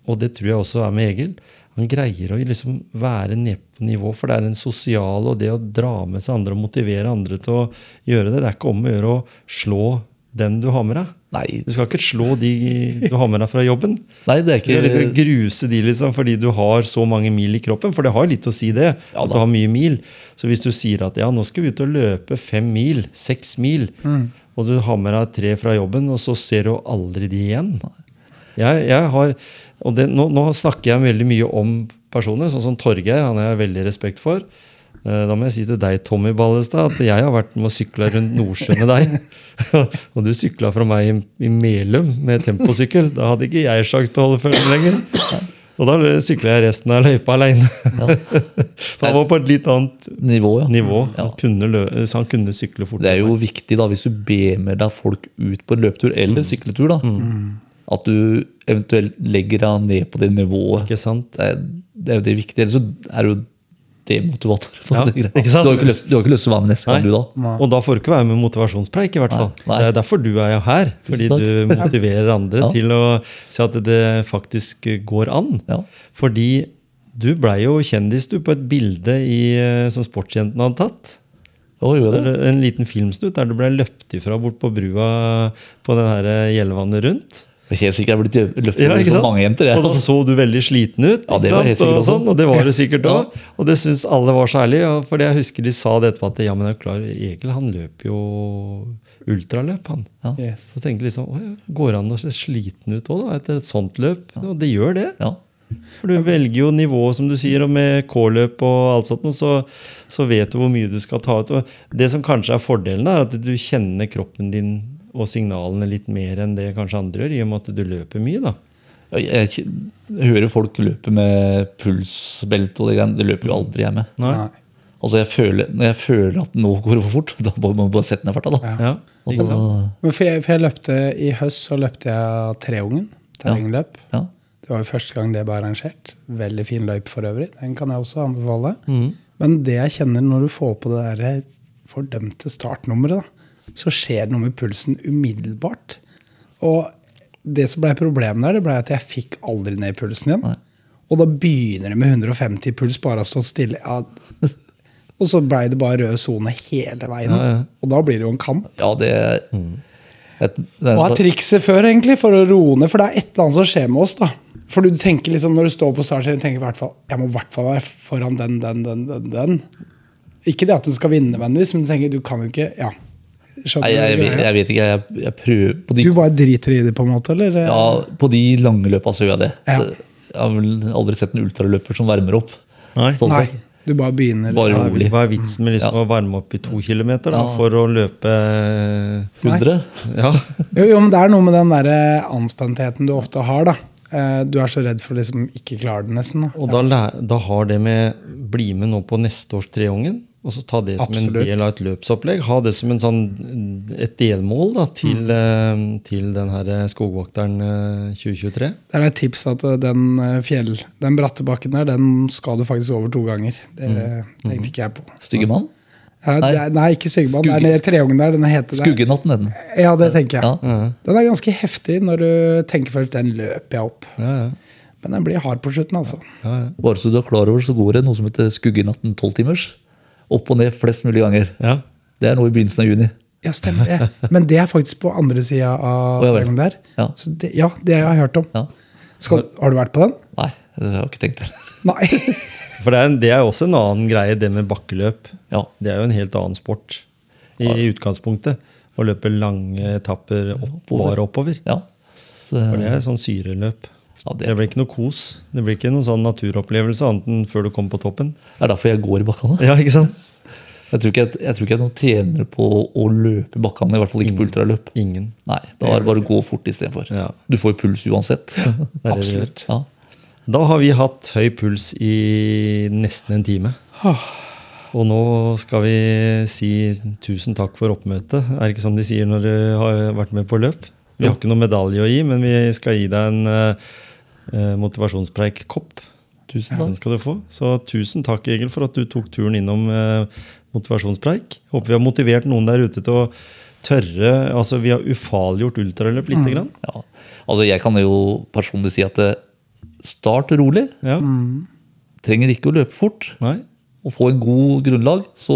og det tror jeg også er med Egil, han greier å liksom være nede på nivå, for det er en sosial og det å dra med seg andre og motivere andre til å gjøre det. Det er ikke om å gjøre å slå den du har med deg. Nei, Du skal ikke slå de du har med deg fra jobben. nei det er Du skal liksom gruse de liksom fordi du har så mange mil i kroppen. For det har litt å si, det. Ja at du har mye mil. Så hvis du sier at ja, nå skal vi ut og løpe fem mil, seks mil, og du har med deg tre fra jobben, og så ser du aldri de igjen Jeg, jeg har, og det, nå, nå snakker jeg veldig mye om personer, sånn som Torgeir. Han har jeg veldig respekt for. Eh, Da må jeg si til deg, Tommy Ballestad, at jeg har vært med og sykla rundt Nordsjøen med deg. og du sykla fra meg i, i Melum med temposykkel. Da hadde ikke jeg sjanse til å holde følge lenger. Og da sykla jeg resten av løypa aleine. Ja. han var på et litt annet nivå, ja. nivå. Han kunne lø så han kunne sykle fort. Det er jo viktig da, hvis du ber med deg folk ut på en løpetur eller sykletur, da, at du eventuelt legger deg ned på det nivået. Ikke sant? Det er, det er jo det viktige. Ellers så er det jo demotivator. Ja, det ikke sant? Du, har ikke lyst, du har ikke lyst til å være med neste gang, du da. Og da får du ikke være med motivasjonspreik, i hvert fall. Nei, nei. Det er derfor du er jo her. Fordi du motiverer andre Ja. til å si at det faktisk går an. Ja. Fordi du blei jo kjendis du på et bilde i, eh, som sportsjentene hadde tatt. Oh? En liten filmsnutt der du ble løpt ifra bort på brua på den her Gjellevannet rundt. Er Helt sikkert jeg blitt løftet Ja, for mange jenter. Jeg. Og da så du veldig sliten ut. Ja, det var helt sikkert og, sånn, og det var du sikkert Ja. Og det syns alle var så ærlig. Og fordi jeg husker de sa det etterpå at ja, men er klar, Egil han løper jo ultraløp, han. Ja. Yes. Så tenkte jeg liksom, «Å Går det an å se sliten ut òg, etter et sånt løp? Og det gjør det. Ja. For du velger jo nivå, som du sier, og med K-løp og alt sånt, så, så vet du hvor mye du skal ta ut. Og det som kanskje er fordelen, er at du kjenner kroppen din og signalene litt mer enn det kanskje andre gjør, i og med at du løper mye. da. Jeg, jeg, jeg hører folk løpe med pulsbelte og det greiene. Det løper jo aldri jeg med. Nei? Altså jeg føler, Når jeg føler at nå går det for fort, da må man bare sette ned farta. da. Ja. Og Ikke så- sant? Men for jeg, for jeg løpte I høst så løpte jeg Treungen. Terrengløp. ja. Det var jo første gang det ble arrangert. Veldig fin løype for øvrig. Den kan jeg også anbefale. Mm. Men det jeg kjenner når du får på det der fordømte startnummeret, da, så skjer det noe med pulsen umiddelbart. Og det som ble problemet der, det ble at jeg fikk aldri ned pulsen igjen. Nei. Og da begynner det med 150 puls bare å stå stille. Ja. Og så blei det bare rød sone hele veien. Ja, ja. Og da blir det jo en kamp. ja, det er et, det Hva er trikset før, egentlig, for å roe ned? For det er et eller annet som skjer med oss. da. For du tenker liksom, Når du står på startserien, tenker du hvert fall jeg må i hvert fall være foran den, den, den, den, den. Ikke det at du skal vinne, men du tenker du kan jo ikke ja. Nei, jeg, jeg, jeg vet ikke. Jeg, jeg prøver på de, Du bare driter i det, på en måte? eller? ja, på de lange løpa så gjør jeg det. Ja. Jeg har vel aldri sett en ultraløper som varmer opp. Nei. Sånn Nei, du bare begynner. Bare rolig. hva er vitsen med liksom Ja. å varme opp i to kilometer da, Ja. for å løpe 100? Ja, Jo, jo, men det er noe med den der anspentheten du ofte har. da. Eh, Du er så redd for å liksom ikke klare det, nesten. da. og da, da har det med Bli med nå på neste års Treungen. Og så ta det som Absolutt. en del av et løpsopplegg. Ha det som en sånn, et delmål da, til, mm. til den her skogvokteren eh, 2023. Det er et tips at eh, den eh, fjell, den bratte bakken der, den skal du faktisk over to ganger. Det tenkte ikke jeg på. Styggemann? Ja, Nei. er, nei, ikke Styggemann. Det er nede i treungen der. Den heter. Skuggenatten, den. Ja, det tenker jeg. Ja. Den er ganske heftig når du tenker først den løper jeg opp. Ja, ja. Men den blir hard på slutten, altså. ja, ja. Bare så du er klar over, så går det noe som heter Skuggenatten 12 timers. Opp og ned flest mulig ganger. ja. Det er nå i begynnelsen av juni. Ja, stemmer det. Men det er faktisk på andre sida av Å, ja der. Ja. Så det, ja, det har jeg hørt om. Ja. Skal, har du vært på den? Nei, det har jeg ikke tenkt. Nei. For det er, en- det er også en annen greie, det med bakkeløp. Ja. Det er jo en helt annen sport i utgangspunktet. Å løpe lange etapper opp, bare oppover. ja. Så, For det er sånn syreløp. Ja, Det det blir ikke noe kos. Det blir ikke noen sånn naturopplevelse annet enn før du kommer på toppen. Det er derfor jeg går i bakkene. Ja, ikke sant? Jeg tror ikke jeg, jeg, tror ikke jeg er noen tjener på å løpe i bakkene, i hvert fall ikke på ultraløp. Ingen. Nei, Da er det bare å gå fort istedenfor. Ja. Du får jo puls uansett. Det det det. Absolutt. Ja. Da har vi hatt høy puls i nesten en time. Og nå skal vi si tusen takk for oppmøtet. Er det ikke sånn de sier når du har vært med på løp? Vi har ikke noen medalje å gi, men vi skal gi deg en uh, motivasjonspreik-kopp. Tusen Den skal du få. Så tusen takk, Egil, for at du tok turen innom eh, motivasjonspreik. Håper vi har motivert noen der ute til å tørre Altså, vi har ufarliggjort ultraløp lite grann. Ja. Altså, jeg kan jo personlig si at eh, start rolig. Ja. Trenger ikke å løpe fort. Nei. Og få en god grunnlag, så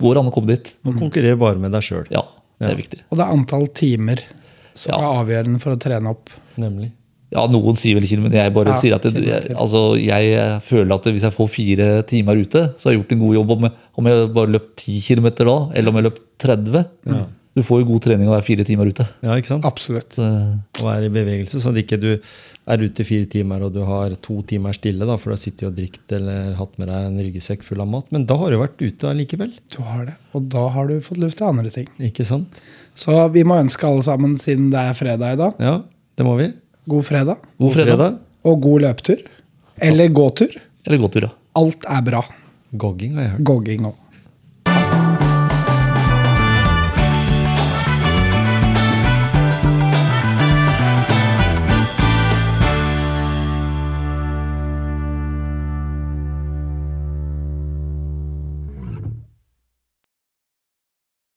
går det an å komme dit. Og konkurrer bare med deg sjøl. Ja, det Ja. er viktig. Og det er antall timer som Ja. er avgjørende for å trene opp. Nemlig. Ja, noen sier vel ikke det, men jeg bare Ja, sier at det, jeg, altså, jeg føler at hvis jeg får fire timer ute, så har jeg gjort en god jobb. Om jeg, om jeg bare løpt 10 km da, eller om jeg løpt 30. Du får jo god trening av å være fire timer ute. Ja, ikke sant? Absolutt. Så, Og er i bevegelse, sånn at ikke du er ute i fire timer og du har to timer stille, da, for du har sittet og drukket eller hatt med deg en ryggsekk full av mat. Men da har du vært ute allikevel. Du har det. Og da har du fått luft til andre ting. Ikke sant? Så vi må ønske alle sammen, siden det er fredag i dag, Ja, det må vi. God fredag. god fredag. Og god løpetur. Eller gåtur. Eller gåtur, ja. Alt er bra. Gogging har jeg hørt. Gogging òg.